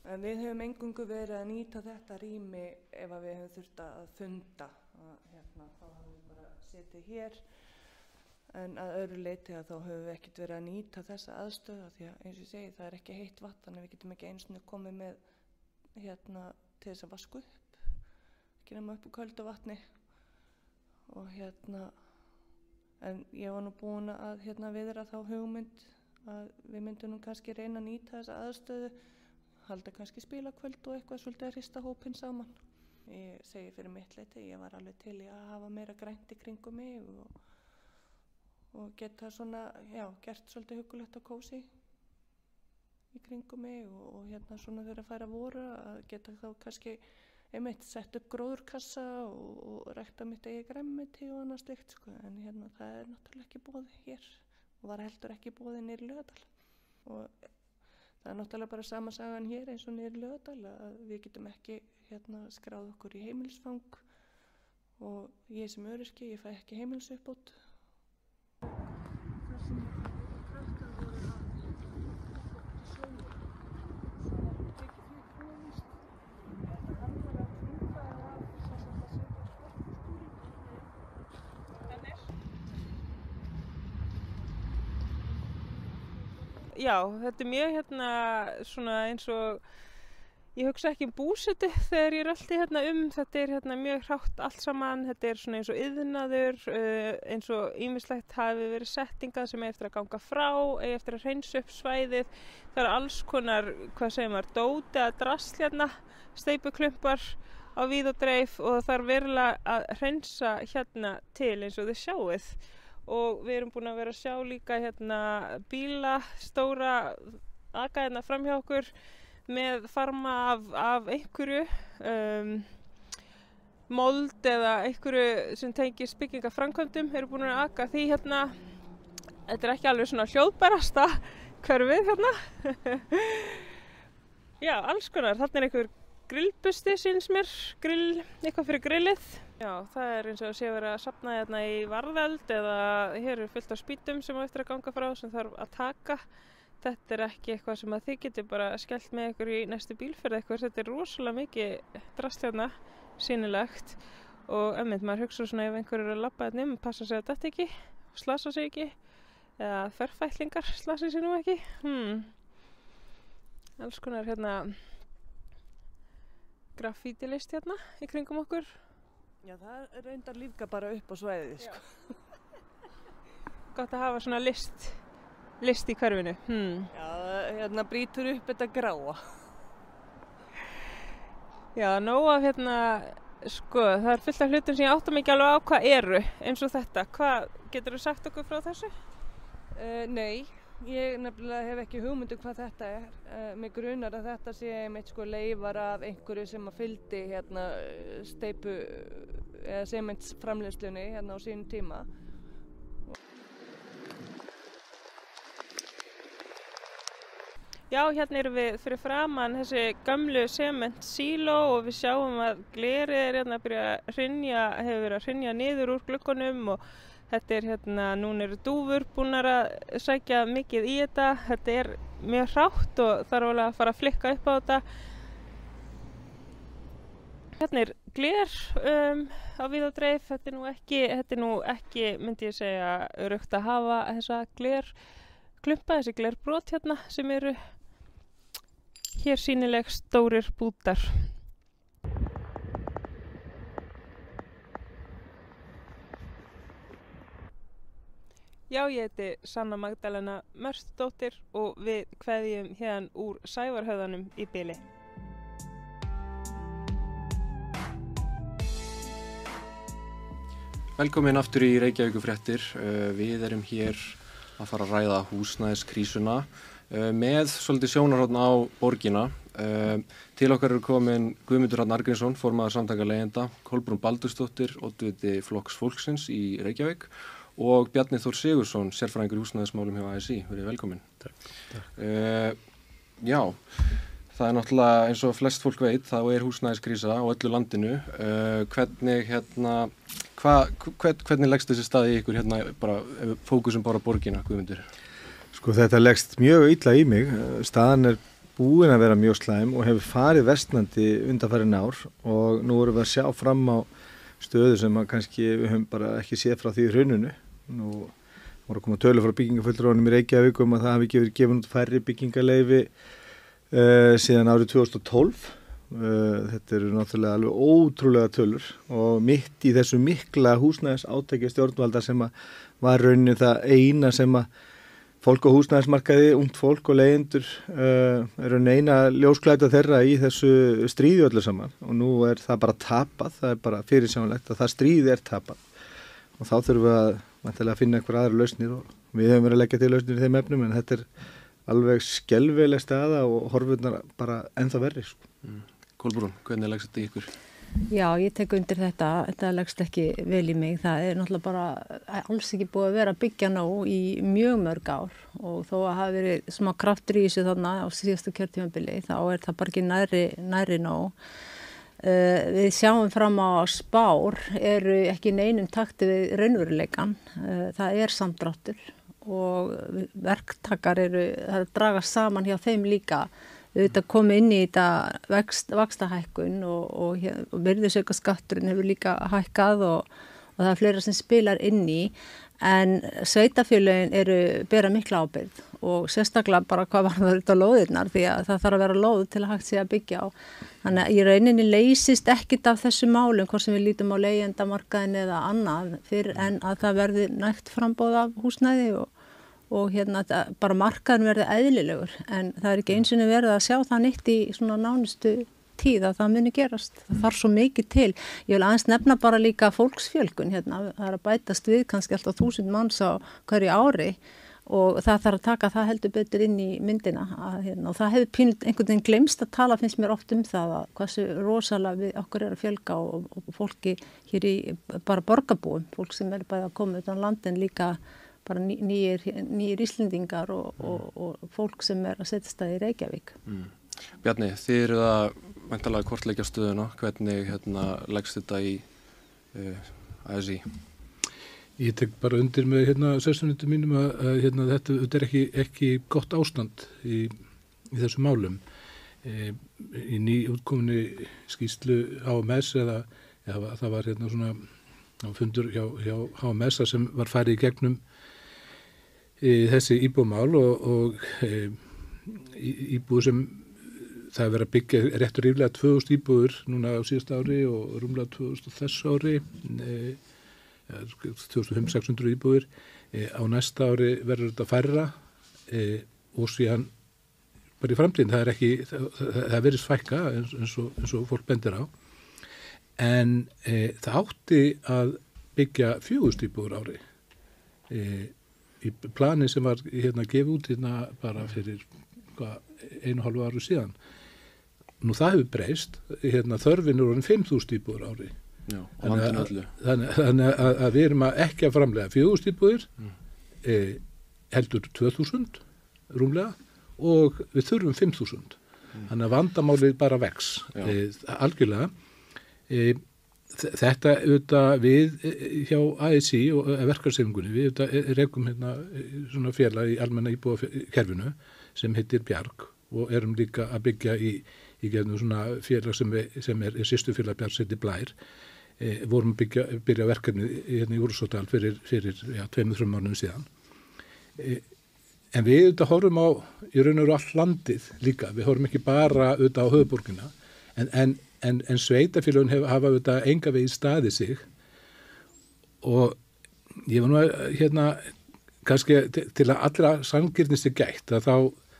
En við höfum engungu verið að nýta þetta rými ef við höfum þurft að funda. Að, hérna, þá höfum við bara setið hér en að öðru leiti að þá höfum við ekkert verið að nýta þessa aðstöða því að eins og ég segi það er ekki heitt vatn að við getum ekki einsinu komið með hérna til þess að vasku upp. Ekki nema upp úr köldu vatni og hérna en ég var nú búin að hérna viðra þá hugmynd að við myndum nú kannski reyna að nýta þessa aðstöðu, halda kannski spilakvöld og eitthvað svolítið að hrista hópin saman. Ég segi fyrir mitt leiti, ég var alveg til í að hafa meira grænt í kringum mig og, og geta svona, já, gert svolítið hugulegt og kósi í kringum mig og, og hérna svona þegar að færa voru að geta þá kannski einmitt sett upp gróðurkassa og, og rekta mitt eigi græmmiti og annað slikt sko en hérna það er náttúrulega ekki bóð hér og var heldur ekki bóðið nýri lögadal og það er náttúrulega bara sama sagan hér eins og nýri lögadal að við getum ekki hérna skráð okkur í heimilsfang og ég sem öryrki ég fæ ekki heimilsuppbót Já, þetta er mjög hérna svona eins og ég hugsa ekki um búsetu þegar ég er alltaf hérna um. Þetta er hérna mjög hrátt allt saman. Þetta er svona eins og yðnaður uh, eins og ýmislegt hafi verið settingað sem er eftir að ganga frá eða eftir að reynsa upp svæðið. Það er alls konar, hvað segir maður dóti að drasl hérna steipuklumpar á víð og dreif og það er verulega að reynsa hérna til eins og þið sjáuð og við erum búin að vera að sjá líka hérna bíla stóra aga hérna fram hjá okkur með farma af, af einhverju um, mold eða einhverju sem tengir byggingaframkvæmdum. Eru búin að aga því hérna. Þetta er ekki alveg svona hljóðbærasta hverfið hérna. Já, alls konar. Þarna er einhver grillbusti síns mér grill, eitthvað fyrir grillið Já, það er eins og að sé verið að sapna hérna í varðeld eða hér er fullt af spýtum sem á eftir að ganga frá sem þarf að taka. Þetta er ekki eitthvað sem að þið getur bara skellt með ykkur í næstu bílferð eitthvað. Þetta er rosalega mikið drast hérna, sínilegt og ömmint maður hugsa svona ef einhver eru að lappa hérna um, passa sig að þetta ekki, slasa sig ekki eða ferfætlingar slasa sig nú ekki. Hmm. Alls konar hérna grafítilist hérna í kringum okkur. Já, það reyndar líka bara upp á sveiði, sko. Gott að hafa svona list, list í hverfinu. Hmm. Já, hérna brítur upp þetta gráa. Já, nóg af hérna, sko, það er fullt af hlutum sem ég áttum ekki alveg á hvað eru, eins og þetta. Hvað, getur þú sagt okkur frá þessu? Uh, nei, ég nefnilega hef ekki hugmyndu hvað þetta er. Uh, mig grunar að þetta sé einmitt sko leifar af einhverju sem að fyldi hérna steipu eða sementsframleyslunni hérna á sínum tíma. Já, hérna erum við fyrir framann þessi gamlu sement síló og við sjáum að glerið er hérna að byrja að hrinja, hefur verið að hrinja niður úr glukkonum og þetta er hérna, núna eru dúfur búinar að sækja mikið í þetta, þetta er mjög hrátt og þarf alveg að fara að flikka upp á þetta. Hérna er gler um, á við og dreif, þetta er nú ekki, þetta er nú ekki, myndi ég segja, raukt að hafa þessa gler klumpa, þessi glerbrot hérna sem eru hér sínileg stórir bútar. Já, ég heiti Sanna Magdalena Mörstóttir og við kveðjum hérna úr Sævarhauðanum í byli. Velkomin aftur í Reykjavíku fréttir. Við erum hér að fara að ræða húsnæðiskrísuna með svolítið sjónarhóttn á borgina. Til okkar eru komin Guðmundur Rann Argrínsson, formadur samtaka leyenda, Kolbrún Baldurstóttir, ótviti Flokks Fólksins í Reykjavík og Bjarni Þór Sigursson, sérfræðingur í húsnæðismálum hjá ASI. Verið velkomin. Takk. Takk. Uh, já, það er náttúrulega eins og flest fólk veit, þá er húsnæðiskrísa á öllu landinu. Uh, hvernig, hérna, hva, hvern, hvernig leggst þessi staði ykkur hérna, bara, fókusum bara borgina, Guðmundur? Sko þetta leggst mjög illa í mig. Staðan er búin að vera mjög slæm og hefur farið vestnandi undanfæri nár og nú erum við að sjá fram á stöðu sem að kannski við höfum bara ekki séð frá því hrununu. Nú voru að koma tölu frá byggingafullrónum í Reykjavík um að það hafi verið gefin út færri byggingaleifi uh, síðan árið 2012. Uh, þetta eru náttúrulega alveg ótrúlega tölur og mitt í þessu mikla húsnæðis átækja stjórnvalda sem var raunin það eina sem að fólk á húsnæðismarkaði, ungt fólk og leyendur uh, eru neina ljósklæta þeirra í þessu stríði öllu saman og nú er það bara tapað, það er bara fyrirsjónlegt að það stríði er tapað og þá þurfum við að finna einhver aðra lausnir og við hefum verið að leggja til lausnir í þeim efnum en þetta er alveg skelvileg staða og horfurnar bara ennþá verri. Sko. Mm. Kolbrún, hvernig leggst þetta í ykkur? Já, ég tek undir þetta, þetta leggst ekki vel í mig, það er náttúrulega bara alls ekki búið að vera að byggja ná í mjög mörg ár og þó að hafa verið smá kraftur í þessu þarna á síðastu kjörtímanbili þá er það bara ekki næri, næri ná. Uh, við sjáum fram á spár eru ekki neinum takti við raunveruleikan, uh, það er samdráttur og verktakar eru, það er að draga saman hjá þeim líka. Auðvitað komið inn í þetta vext, vakstahækkun og, og, og verðisauka skatturinn hefur líka hækkað og, og það er fleira sem spilar inn í en sveitafélagin eru bera mikla ábyrð og sérstaklega bara hvað var það auðvitað lóðirnar því að það þarf að vera lóð til að hægt sé að byggja á. Þannig að í rauninni leysist ekkit af þessu málum hvort sem við lítum á leyendamarkaðin eða annað fyrir en að það verði nægt frambóð af húsnæði og og hérna bara markaðin verði eðlilegur en það er ekki eins og verið að sjá það nýtt í svona nánustu tíð að það muni gerast. Það þarf svo mikið til. Ég vil aðeins nefna bara líka fólksfjölgun hérna. Það er að bætast við kannski alltaf þúsund manns á hverju ári og það þarf að taka það heldur betur inn í myndina að, hérna, og það hefur pínud einhvern veginn glemst að tala finnst mér oft um það að hversu rosalega við okkur er að fjölga og, og fólki hér í bara borgarbúum, fólk sem er bæði að koma utan landin líka bara nýjir, nýjir íslendingar og, og, og fólk sem er að setja staði í Reykjavík. Mm. Bjarni, þið eru það mæntalega kortleikja stöðuna, hvernig hérna, leggst þetta í uh, ASI? Ég tek bara undir með hérna, sérstunundum mínum að, hérna, þetta, þetta er ekki, ekki gott ástand í, í þessu málum. E, í nýjútkominni skýslu HMS eða, eða það var hérna svona fundur hjá, hjá HMS sem var farið í gegnum þessi íbúmál og, og e, íbúð sem það er verið að byggja réttur yfirlega 2000 íbúður núna á síðast ári og rúmlega 2000 þess ári. E, 2500 íbúður e, á næsta ári verður þetta færra e, og síðan bara í framtíðin það er ekki það, það verður svækka eins, eins, og, eins og fólk bendir á. En e, það átti að byggja fjögust íbúður ári. E, í plani sem var hérna gefið út hérna bara fyrir einu hálfu áru síðan nú það hefur breyst. Hérna þörfin er orðin 5.000 íbúður ári. Já, þannig, að, við erum að ekki að framlega 4.000 íbúður mm. e, heldur 2.000 rúmlega og við þurfum 5.000 mm. þannig að vandamálið bara vex e, algjörlega. E, þetta auðvitað við hjá ASI og verkarsefingunni við auðvitað regum hérna svona félag í almenna íbúakerfinu sem heitir Bjarg og erum líka að byggja í, í gefnum svona félag sem, sem er, sýstu félag Bjarg seti Blær. E, vorum byggja, byrja verkefni hérna í Úrsóttal fyrir, fyrir ja, tveimur þrjum mánum síðan. E, en við auðvitað horfum á í raun og all landið líka, við horfum ekki bara auðvitað á höfuborgina en, en en, en sveitafélagin hef, hafa auðvitað enga vegið staðið sig. Og ég var nú að hérna kannski til að allra sangirnist er gætt að þá,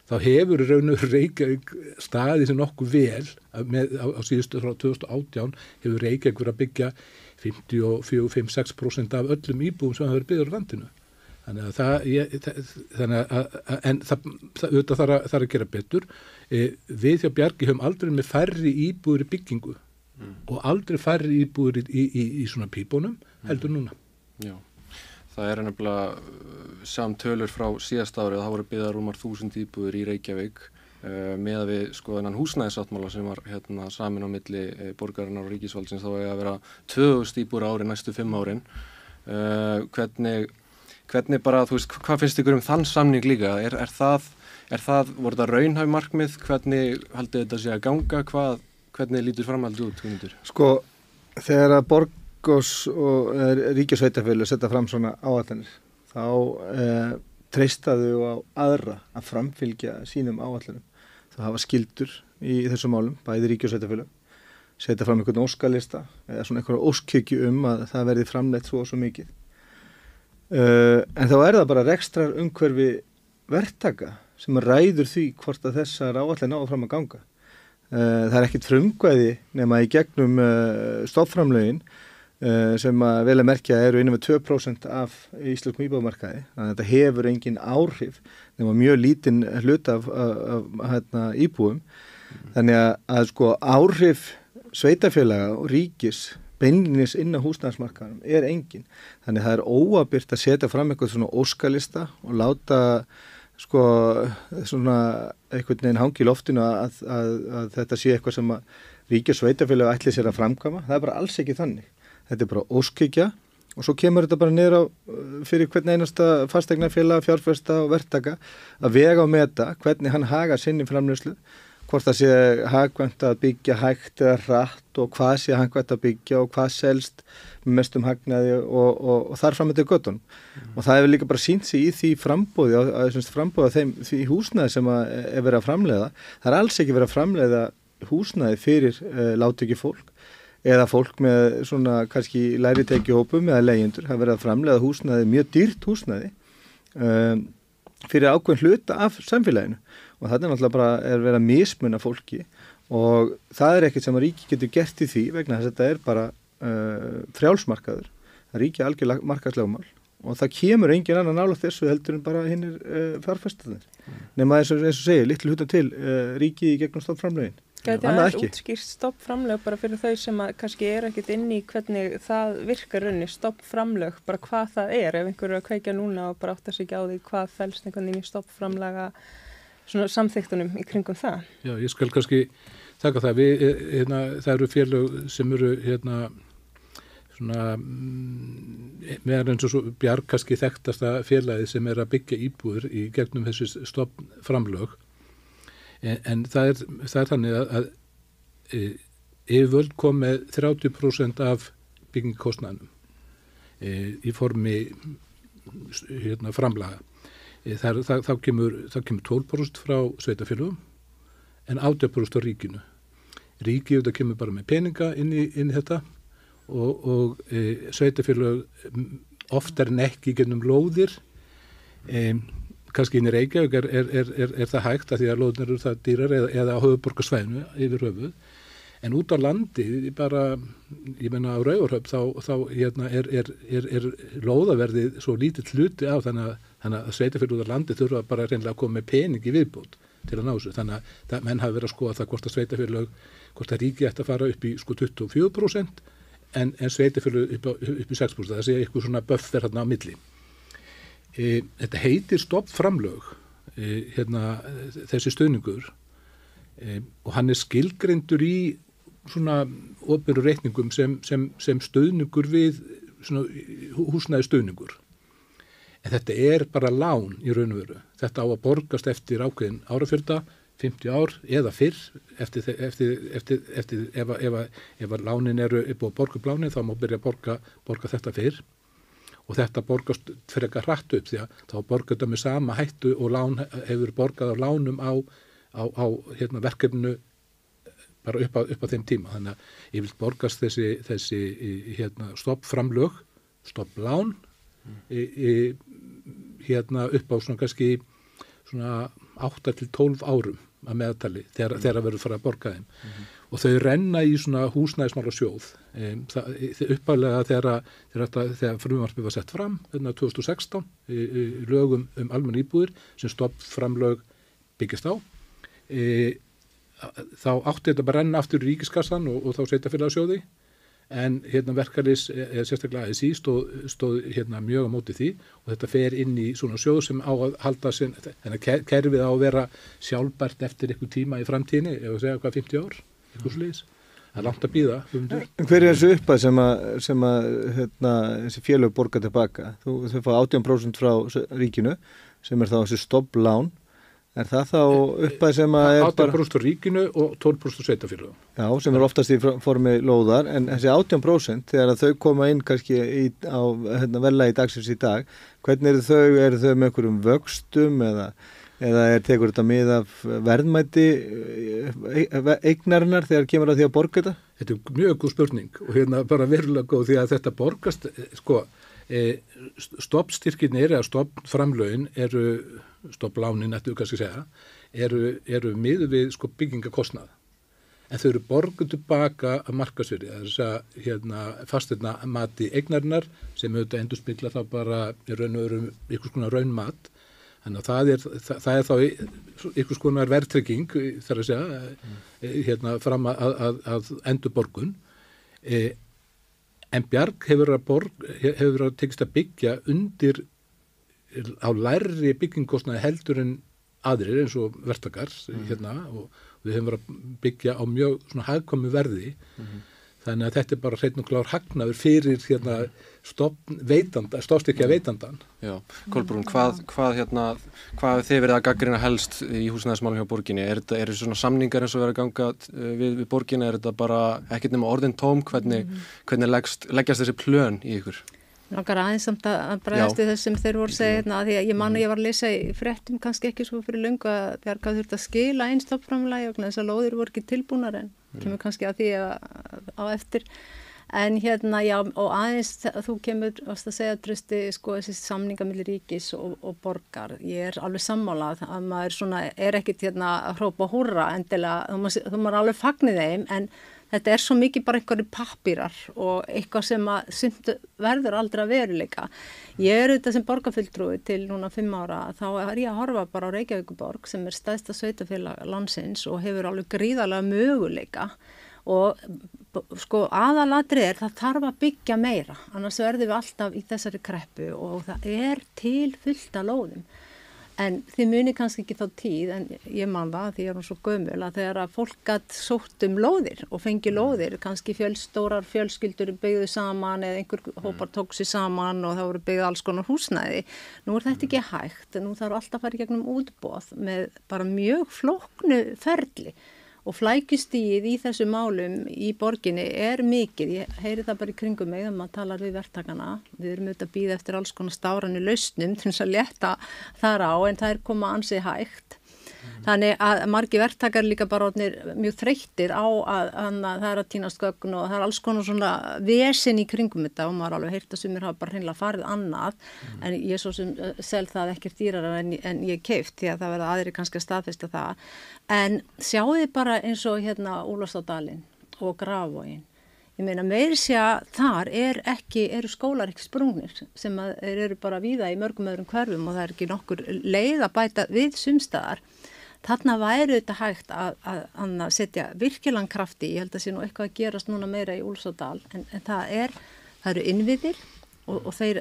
þá hefur raun og Reykjavík staðið sem nokkuð vel með, á, á síðustu frá 2018 hefur Reykjavík verið að byggja 54-56% af öllum íbúum sem hafa verið byggður á landinu þannig að það, ég, þannig að, en það, það auðvitað þarf að, gera betur e, við hjá Bjarki höfum aldrei með færri íbúður í byggingu mm. og aldrei færri íbúður í, í, í, í svona pípunum heldur mm. núna Já, það er ennabla samtölur frá síðast árið að það voru byggðar rúmar þúsund íbúður í Reykjavík uh, með að við sko þennan húsnæðisáttmála sem var hérna samin á milli e, borgarinnar og ríkisvaldsins þá er að vera 2000 íbúður ári næstu fimm árin uh, hvernig hvernig bara, þú veist, hvað finnst ykkur um þann samning líka? Er, er það, er það, voru það raunhæf markmið? Hvernig haldið þetta sé að ganga? Hvað, hvernig lítur framhaldið út? Hvernig? Sko, þegar að Borgós og Ríkjusveitafjölu setja fram svona áallanir, þá eh, treystaðu á aðra að framfylgja sínum áallanum. Það hafa skildur í þessum málum, bæði Ríkjusveitafjölu setja fram einhvern óskalista eða svona einhverja óskykju um að það verði framleitt svo og svo mikið Uh, en þá er það bara rekstrar umhverfi verktaka sem ræður því hvort að þessar áallir ná fram að ganga. Uh, það er ekkit frumkvæði nema í gegnum stofnframlögin uh, sem að vel að merkja eru innan við 2% af íslenskum íbáðmarkaði. Þannig að þetta hefur engin áhrif nema mjög lítinn hlut af, af, af hérna, íbúum. Þannig að, að sko áhrif sveitafélaga og ríkis beinlinis inn á húsnæðismarkaðum er engin. Þannig að það er óabyrt að setja fram eitthvað svona óskalista og láta sko svona einhvern veginn hangi í loftinu að, að, þetta sé eitthvað sem að ríkja sveitafélag ætli sér að framkama. Það er bara alls ekki þannig. Þetta er bara óskikja og svo kemur þetta bara niður á fyrir hvern einasta fastegnafélag, fjárfesta og verktaka að vega og meta hvernig hann haga sinni framlöslu hvort það sé hagvænt að byggja hægt eða hratt og hvað sé hagvænt að byggja og hvað selst mestum hagnaði og, og, og þar fram með þetta göttunum. Mm. Og það hefur líka bara sínt sig í því frambóði, að frambóða þeim því húsnæði sem er verið að framleiða. Það er alls ekki verið að framleiða húsnæði fyrir uh, látöki fólk eða fólk með svona kannski læri tekihópum eða leyendur. Það verið að framleiða húsnæði, mjög dýrt húsnæði um, fyrir ákveðin hluta af samfélaginu og þetta er náttúrulega bara að mismunna fólki og það er ekkert sem að ríki getur gert í því vegna þess að þetta er bara uh, frjálsmarkaður, það ríki algjör markaðslegumál og það kemur engin annan nála þessu heldur en bara hinn er uh, fjárfæstaðir, mm. nema eins og, eins og segja litlu hluta til uh, ríki í gegnum stofnframlegin Gæti aðeins útskýrt stoppframlög bara fyrir þau sem að kannski er ekkit inn í hvernig það virkar raunni, stoppframlög, bara hvað það er. Ef einhverju að kveika núna og bara átta sig ekki á því hvað fælst einhvern veginn í stoppframlega svona samþyktunum í kringum það. Já, ég skal kannski taka það, við, eh, hérna, það eru félög sem eru hérna svona mm, meðan eins og bjarg kannski þekktasta félagi sem er að byggja íbúður í gegnum þessi stoppframlög en, en það, er, það er þannig að, að e, yfirvöld kom með 30% af byggingkostnæðanum e, í formi hérna, framlaga. E, það, það, þá, kemur, þá kemur 12% frá sveitafélagum en 80% á ríkinu. Ríkið þetta kemur bara með peninga inn í, inn í þetta og, og e, sveitafélag oftar en ekki gennum lóðir. Eða kannski inn í Reykjavík er, er, er, er það hægt að því að lóðnir eru það dýrar eða, eða á höfuborgarsvæðinu yfir höfuð. En út á landi bara, ég menna á Rauvarhöf þá, þá hérna, er lóðaverðið svo lítið hluti á þannig að, þannig að sveitafélag út á landi þurfa bara reynilega að koma með pening í viðbútt til að ná þessu. Þannig að menn hafi verið að skoða það hvort að sveitafélag hvort að ríki ætti að fara upp í sko 24% en, en sveitafélag upp, upp í 6% það sé eitthvað svona buffer hérna á milli E, þetta heitir stoppframlög e, hérna, þessi stöðningur e, og hann er skilgrendur í svona ofveru reikningum sem, sem, sem stöðningur við húsnæði stöðningur en þetta er bara lán í raun og veru. Þetta á að borgast eftir ákveðin árafjörda 50 ár eða fyrr eftir, eftir, eftir, eftir ef, ef lánin eru upp á borgublánin þá má byrja að borga, borga þetta fyrr og þetta borgast fyrir eitthvað hratt upp því að þá borgar þetta með sama hættu og lán, hefur borgað á lánum á, á, á hérna, verkefnu bara upp á, upp á þeim tíma þannig að ég vil borgast þessi, þessi hérna, stoppframlög stopplán mm. hérna upp á svona kannski svona 8 til 12 árum að meðtali þegar, mm. þegar að verður fara að borga þeim mm. Og þau renna í svona húsnæðismála sjóð um, uppálega þegar, þegar, þegar frumarfið var sett fram þarna 2016 í, í lögum um almenn íbúðir sem stopp framlög byggist á e, þá átti þetta bara renna aftur í ríkiskassan og, og þá setja fyrir að sjóði en hérna verkarlis, eða sérstaklega ASI stóð, stóð hérna mjög á móti því og þetta fer inn í svona sjóð sem á að halda sin, kerfið á að vera sjálfbært eftir ykkur tíma í framtíðinni, ef við segja hvað 50 ár ykkur slíðis, það er langt að býða Hver er þessu uppað sem að, sem að hérna, þessi félög borga tilbaka? Þú, þau fá 18% frá ríkinu sem er þá þessi stopplán Er það þá uppað sem að er bara... 18% ríkinu og 12% sveitafélagum. Já, sem er oftast í formi lóðar, en þessi 18% þegar þau koma inn kannski í, á hérna, vella í dagsins í dag, hvernig eru þau, eru þau með einhverjum vöxtum eða, eða er tekur þetta með af verðmæti e, eignarinnar þegar kemur að því að borga þetta? Þetta er mjög góð spurning og hérna bara verulega góð því að þetta borgast, sko, e, stoppstyrkinir eða stoppframlögin eru, stopplánin ættu kannski segja, eru, eru miður við sko byggingakostnað en þau eru borguð tilbaka að markasverði, það er þess að hérna, fastirna mati eignarinnar sem auðvitað endur spilla þá bara í raun og veru ykkur skona raunmat þannig að það er, það, það er þá ykkur skona verðtrygging þar að segja mm. hérna fram að, að, að endur borgun e, en Bjarg hefur að, borg, hefur að tekist að byggja undir á lærri byggingkostnaði heldur en aðrir eins og vertakar mm. hérna og við höfum verið að byggja á mjög svona hagkomi verði mm. Þannig að þetta er bara hreitn og klár hagnaður fyrir hérna veitanda, stofstykja veitandan Já, Kolbrún, hvað, hvað hérna hvað þið verið að gaggrina helst í húsnæðismálum hjá borginni, er þetta, svona samningar eins og verið að ganga eh, við, við borginni, er þetta bara ekkert nema orðin tóm, hvernig, mm. hvernig leggst, leggjast þessi plön í ykkur? Nákvæmlega aðeins samt að bregðast við þessum þeir voru segja hérna að því að ég manna ég var að lesa í frettum kannski ekki svo fyrir lungu að Bjarga þurft að skila einstoppframlægi og þess að lóðir voru ekki tilbúnar en kemur kannski að því að, á eftir. En hérna já og aðeins þú kemur að segja trösti sko þessi samningamillir ríkis og, og borgar. Ég er alveg sammálað að maður svona er ekkit hérna að hrópa húra endilega. Þú maður alveg fagnir þeim en þetta er svo mikið bara einhverju pappýrar og eitthvað sem að verður aldrei að veruleika. Ég er auðvitað sem borgarfylltrúi til núna fimm ára þá er ég að horfa bara á Reykjavíkuborg sem er stæðsta sveitafélag landsins og hefur alveg gríðarlega möguleika og sko aðalatri er það þarf að byggja meira annars verður við alltaf í þessari kreppu og það er til fullta lóðum En þið muni kannski ekki þá tíð, en ég man það því ég er hún svo gömul að þegar að fólk gætt sótt um lóðir og fengi mm. lóðir, kannski fjölstórar fjölskyldur byggðu saman eða einhver mm. hópar tók sér saman og það voru byggðu alls konar húsnæði. Nú er þetta ekki hægt, nú þarf alltaf að fara í gegnum útbóð með bara mjög flóknu ferli og flækustíð í þessu málum í borginni er mikið, ég heyri það bara í kringum mig þegar maður talar við verktakana, við erum auðvitað að býða eftir alls konar stárannu lausnum til þess að leta þar á en það er koma ansið hægt. Þannig að margi verktakar líka bara mjög þreyttir á að, að, að það er að týnast gögn og það er alls konar svona vesin í kringum þetta og maður er alveg heilt að sumir hafa bara hreinlega farið annað. Mm. en ég svo sem uh, sel það ekkert dýrar en, en ég keift því að það verða aðri kannski að staðfesta það. En sjáu þið bara eins og hérna Úlastadalinn og Grafóin. Ég meina að þar er ekki, eru skólar ekki sprungnir sem eru bara víða í mörgum öðrum hverfum og það er ekki nokkur leið að bæta við sumstaðar Þarna væri þetta hægt að, að, að setja virkilan krafti, ég held að sé nú eitthvað að gerast núna meira í Úlsódal, en, en það, er, það eru innviðir og, og þeir,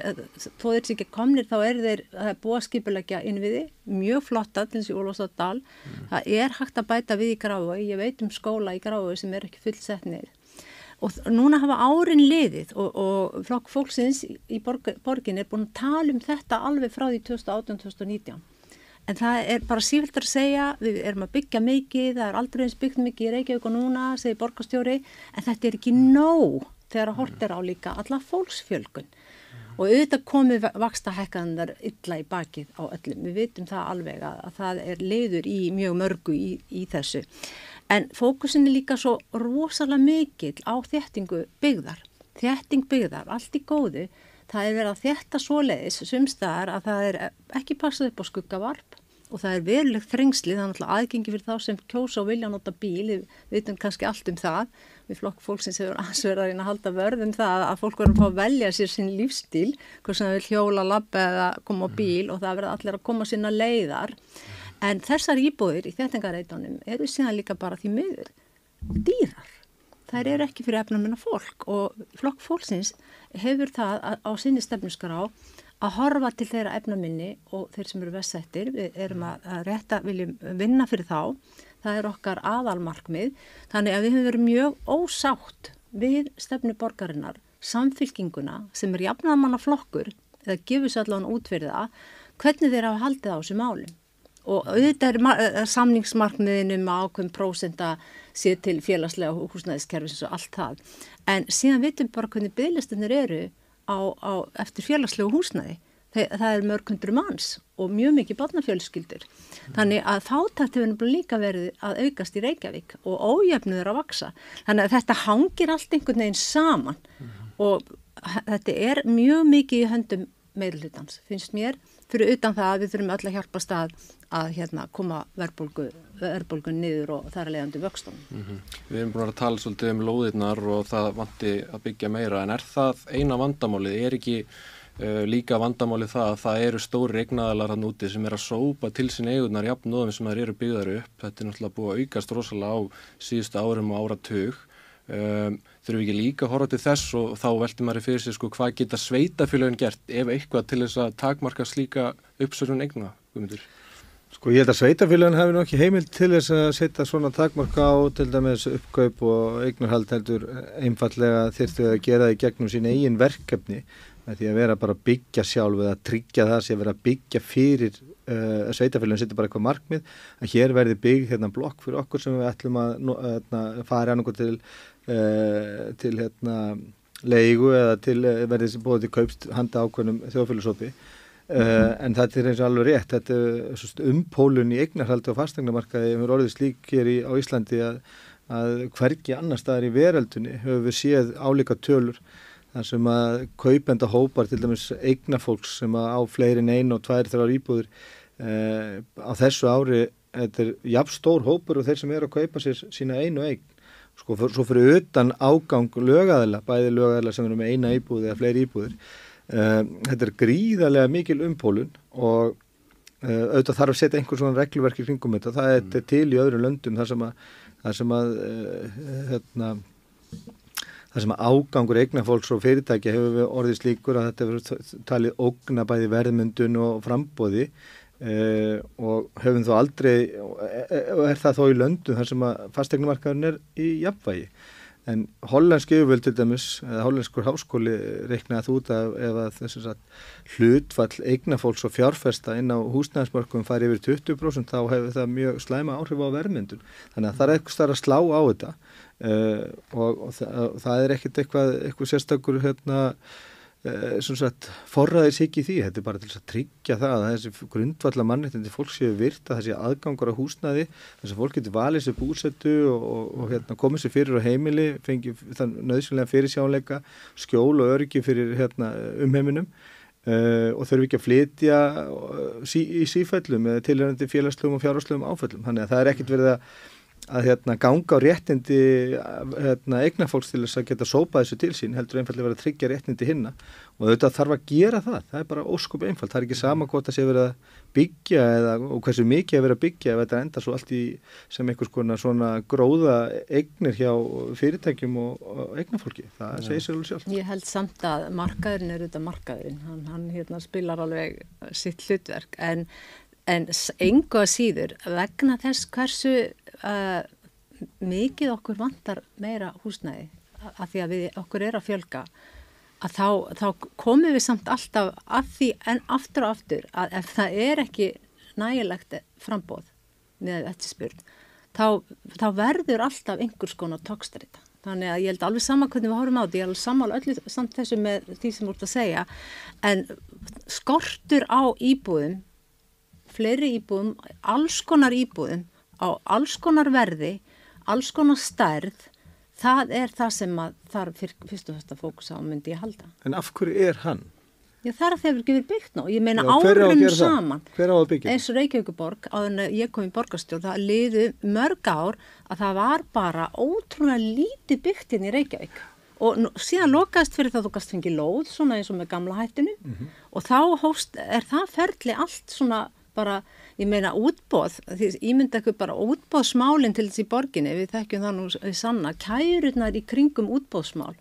þó þeir sé ekki komnir þá er þeir búa skipulegja innviði, mjög flotta til þessi Úlsódal, mm. það er hægt að bæta við í gráðu, ég veit um skóla í gráðu sem er ekki fullsetnir. Og núna hafa árin liðið og, og flokk fólksins í borg, borgin er búin að tala um þetta alveg frá því 2018-2019 En það er bara sífilt að segja, við erum að byggja mikið, það er aldrei eins byggt mikið í Reykjavík og núna, segir borgastjóri, en þetta er ekki nóg þegar að hort er á líka alla fólksfjölgun. Og auðvitað komið vaksta hekkaðandar illa í bakið á öllum. Við vitum það alveg að, að það er leiður í mjög mörgu í, í þessu. En fókusin er líka svo rosalega mikill á þéttingu byggðar. Þétting byggðar, allt í góðu það er verið að þetta svoleiðis sumstaðar að það er ekki passað upp á skuggavarp og það er verulegt þrengsli, það er náttúrulega aðgengi fyrir þá sem kjósa og vilja nota bíl, við veitum kannski allt um það, við flokk fólksins hefur aðsverðar inn að halda vörðum það að fólk verður að fá að velja sér sín lífstíl, hvort sem það vil hjóla, labba eða koma á bíl og það verður allir að koma sína leiðar, en þessar íbúðir í þettingareitunum eru síðan líka bara því miður dýrar. Þær eru ekki fyrir efnamina fólk og flokk fólksins hefur það að, á sinni stefnusgrá að horfa til þeirra efnaminni og þeir sem eru vestsettir, við erum að, að rétta, viljum vinna fyrir þá, það er okkar aðalmarkmið, þannig að við hefum verið mjög ósátt við stefnu borgarinnar, samfylkinguna sem er jafnamanna flokkur eða gefur sér allavega út fyrir það, hvernig þeir hafa haldið á þessu málum og auðvitað er samningsmarkmiðinum ákveðum prósenda séð til félagslega húsnæðiskerfis og allt það. En síðan vitum bara hvernig bygglistinir eru á, á, eftir félagslegu húsnæði. Það, það er mörg hundru manns og mjög mikið barnafjölskyldur. Þannig að þáttækt hefur líka verið að aukast í Reykjavík og ójöfnuður að vaksa. Þannig að þetta hangir allt einhvern veginn saman -hmm. og þetta er mjög mikið í höndum meirlutans, finnst mér, fyrir utan það að við þurfum öll að hjálpa stað að hérna, koma verðbólgu, verðbólgu niður og þar að leiðandi vöxtunum. Mm -hmm. Við erum búin að tala svolítið um lóðirnar og það vanti að byggja meira en er það eina vandamálið? Er ekki uh, líka vandamálið það að það eru stóri regnaðalar hann úti sem er að sópa til sín eigunar jafnóðum sem það eru byggðar upp. Þetta er náttúrulega búið að aukast rosalega á síðustu árum og áratug. Um, þurfum við ekki líka að horfa til þess og þá veltum maður fyrir sig sko hvað geta sveitafélagin gert ef eitthvað til þess að takmarka slíka uppsörjun eigna, guðmyndur? Sko ég held að sveitafélagin hefur nokkið heimild til þess að setja svona takmarka á til dæmis uppkaup og eignarhald heldur einfallega þyrftu að gera það í gegnum sín eigin verkefni með því að vera bara að byggja sjálf eða að tryggja það sem vera að byggja fyrir uh, sveitafélagin setja bara eitthvað markmið að hér verði byggð hérna blokk fyrir okkur sem við ætlum að hérna, fara annarko til til hérna leigu eða til uh, verði sem búið til kaupst handa ákveðnum þjóðfélagsópi. Uh, en þetta er eins og alveg rétt þetta er umpólun í eignarhaldi og fastegnamarkaði hefur orðið slík hér í, á Íslandi að, að hverki annar staðar í veröldunni hefur séð álíka tölur þar sem að kaupenda hópar til dæmis eignafólks sem að á fleirin einu og tvær þrjár íbúður uh, á þessu ári þetta er jafn stór hópur og þeir sem eru að kaupa sér sína einu eign sko, for, svo fyrir utan ágang lögæðila, bæði lögæðila sem eru með eina íbúði eða fleiri íbúður Uh, þetta er gríðarlega mikil umpólun og uh, auðvitað þarf að setja einhvern svona reglverk í kringum þetta, það mm. er til í öðru löndum þar sem að, þar sem að uh, hérna, þar sem að ágangur eignafólks og fyrirtækja hefur orðið slíkur að þetta hefur talið ógna bæði verðmyndun og frambóði og hefum þó aldrei og er það þó í löndum þar sem að fastegnumarkaðun er í jafnvægi En hollandsk yfirvöld til dæmis, eða hollenskur háskóli reiknaði út af ef að þess að hlutfall eignafólks og fjárfesta inn á húsnæðismarkum fari yfir 20% þá hefur það mjög slæma áhrif á verðmyndun. Þannig að það er eitthvað starf að slá á þetta uh, og, og, það, það er ekkert eitthvað, eitthvað sérstakur hérna Sagt, forraðis ekki því, þetta er bara til að tryggja það að þessi grundvalla mannreitindi fólk séu virt að þessi aðgangur á húsnaði þess að fólk getur valið sér búsettu og, og, og hérna, komið sér fyrir á heimili fengi þann nöðsynlega fyrirsjáleika skjól og öryggi fyrir hérna, umheiminum. Uh, og þurfi ekki að flytja uh, sí, í sífællum eða tilhörandi félagslegum og fjárháslegum áfællum þannig að það er ekkit verið að að hérna, ganga á réttindi hérna, eignafólks til þess að geta sópa þessu til sín heldur einfallega verið að tryggja réttindi hinna. Og þetta þarf að gera það. Það er bara óskup einfalt, það er ekki sama hvort það sé verið að byggja eða og hversu mikið að vera að byggja ef þetta enda svo allt í sem einhvers konar svona gróða eignir hjá fyrirtækjum og, og eignafólki, það ja. segir sér alveg sjálf Ég held samt að markaðurinn er auðvitað markaðurinn, hann, hann hérna, spilar alveg sitt hlutverk. En en engu að síður vegna þess hversu uh, mikið okkur vantar meira húsnæði að því að við, okkur er að fjölga að þá, þá komum við samt alltaf að því en aftur og aftur að ef það er ekki nægilegt frambóð með þetta spurn þá, þá verður alltaf einhvers konar tókstrita þannig að ég held alveg sama hvernig við horfum á því ég alveg samála öllu samt þessu með því sem þú ert að segja en skortur á íbúðum fleiri íbúðum, alls konar íbúðum á alls konar verði, alls konar stærð, það er það sem þarf fyrst og fyrst að fókusa á myndi ég halda. En af hverju er hann? Já það er að þeir eru ekki verið byggt ná, ég meina árum saman, eins og Reykjavíkuborg, á þennig að ég kom í borgarstjórn, það liðu mörg ár að það var bara ótrúlega lítið byggt inn í Reykjavík og nú, síðan lokaðist fyrir það að þú gast fengið lóð svona eins og með gamla hættinu mm -hmm. og þá hóst, er það ferli allt svona bara, ég meina útbóð, því ég myndi ekki bara útbóðsmálinn til þessi borginni, við þekkjum það nú sanna, kærunar í kringum útbóðsmál,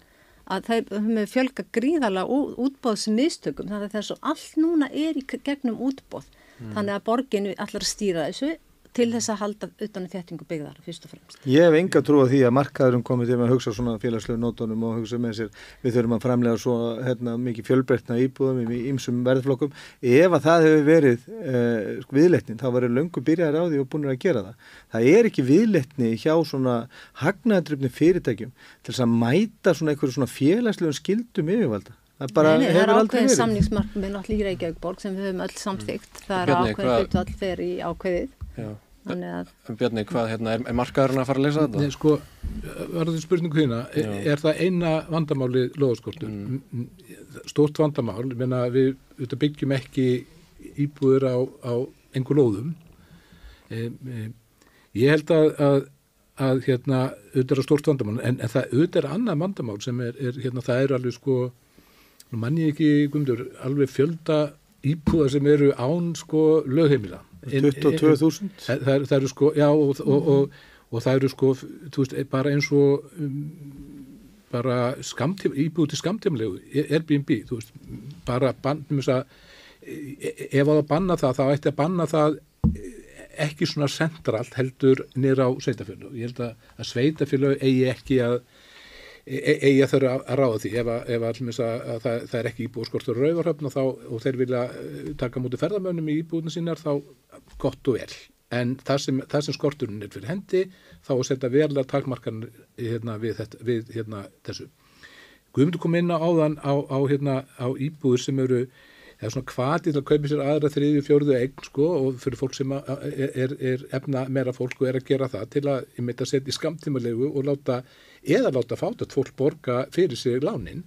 að það hefur fjölga gríðarlega útbóðsmistökum, þannig að þess að allt núna er í gegnum útbóð, mm. þannig að borginni allar stýra þessu til þess að halda utan þéttingu byggðar fyrst og fremst. Ég hef enga trú á því að markaðurum komið til að hugsa svona félagslegu nótunum og hugsa með sér við þurfum að framlega svo hérna, mikið fjölbreytna íbúðum í ýmsum verðflokkum ef að það hefur verið eh, viðleitnin þá verður löngu byrjaður á því og búin að gera það. Það er ekki viðleitni hjá svona hagnaðadrifni fyrirtækjum til þess að mæta svona einhverju svona félagslegum skildum yfirvalda. Það, Nei, það er ákveðið samningsmarkmið náttúrulega í Reykjavík borg sem við höfum öll samþygt. Það er ákveðið hlutu all fyrir í ákveðið. Já. Að Bjarni, hvað, hérna, er, er markaðurinn að fara að leysa þetta? Nei, sko, varðið spurningu hérna, er, er það eina vandamáli loðaskortur? Mm. Stórt vandamál, ég meina við byggjum ekki íbúður á, á einhver lóðum. E, e, ég held að, að, að hérna, auðvitað er stórt vandamál, en, en það auðvitað er annað vandamál sem er, er hérna, það er alveg sko, nú mann ég ekki, Guðmundur, alveg fjölda íbúða sem eru án sko lögheimila. En- 22.000 Það, það, eru- sko, já, og, og, og, og það eru sko, þú veist, bara eins og um, bara skamtíma, íbúið til skamtímlegu, Airbnb, þú veist, bara þess að e- ef að banna það, þá ætti að banna það ekki svona centralt heldur nýra á sveitafjölu. Ég held að, að sveitafjölu eigi ekki að e- e- eigi að þurfa að ráða því. Ef, að, ef að, að, að það, það er ekki íbúið skortur rauvarhöfn og, þá, og þeir vilja eh, taka mútið ferðamönnum í íbúðinu sínar þá gott og vel. En það sem, það sem skorturinn er fyrir hendi þá að setja verlega takmarkan hérna, við, þetta, við hérna, þessu. Guðmundur kom inn á áðan á, á, hérna, á íbúður sem eru er svona hvatið til að kaupa sér aðra þriðju, fjórðu eign sko og fyrir fólk sem að- er, er, er efna meira fólk og er að gera það til að ég meita setja í skamtímalegu og láta eða láta fátat fólk borga fyrir sig lánin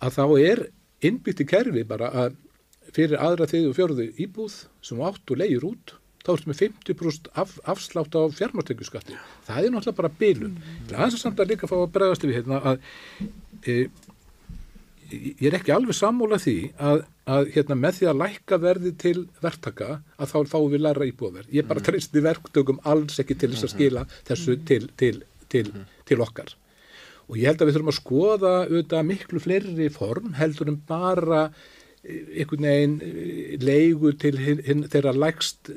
að þá er innbyggt í kerfi bara að fyrir aðra þriðju og fjórðu íbúð sem átt og leigir út þá ertu með 50% af, afslátt á fjármáttekjuskatti. Það er náttúrulega bara bilun. Mm. Það er samt að líka fá að bregðast við hérna að e, ég er ekki alveg sammála því að, að hérna, með því að lækka verði til verktaka að þá fáum við læra íbúðverð. Ég bara treysti verktökum alls ekki til þess að skila þessu til, til, til, til okkar. Og ég held að við þurfum að skoða auðvitað miklu fleiri form heldur en bara eh, einhvern veginn eh, leigu til hin, hin, þeirra lægst,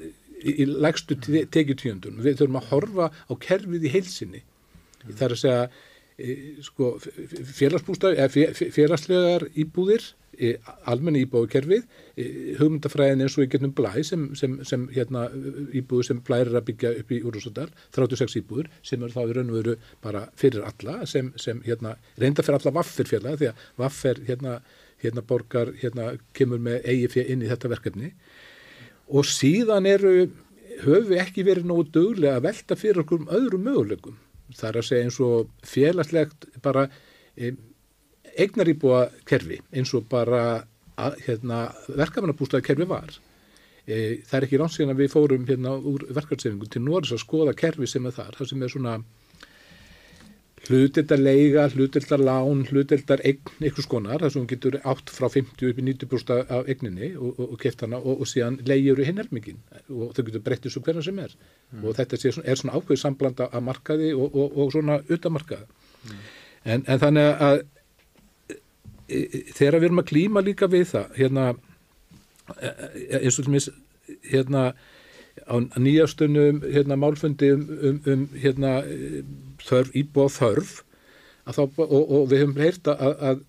í lægstu tekjutíundun. Við þurfum að horfa á kerfið í heilsinni. Það er að segja e, sko, fé- fé- félagslegar íbúðir, e, almenni íbúðkerfið, e, hugmyndafræðin eins og í getnum blæ sem, sem, sem hérna, íbúður sem blæ er að byggja upp í Úrúsadal, 36 íbúður sem eru þá í raun og veru bara fyrir alla sem, sem hérna, reynda fyrir alla vaffir félag því að vaffer hérna, hérna borgar, hérna kemur með eigi fyrir inn í þetta verkefni. Og síðan eru höfum við ekki verið nógu duglega að velta fyrir okkur um öðrum möguleikum það er að segja eins og félagslegt bara e, eignaríbúa kerfi eins og bara hérna, verkefnabústaði kerfi var. E, það er ekki langt síðan að við fórum hérna úr verkefnsefingu til Norris að skoða kerfi sem er þar, það sem er svona hlutildar leiga, hlutildar lán, hlutildar eign, einhvers konar, þar sem hún getur átt frá 50 upp í 90% af eigninni og, og, og keft hana og, og síðan leigir hinn helmingin og þau getur breyttið svo hvernig sem er. Og þetta sé, svona- er svona ákveð samblanda af markaði og, og, og svona utamarkaði en, en þannig að e, e, þegar við erum að klíma líka við það hérna e, eins og til mis hérna á nýjastunum hérna málfundi um, um, um hérna þörf, íbúa þörf að þá, og, og við höfum heyrt að, að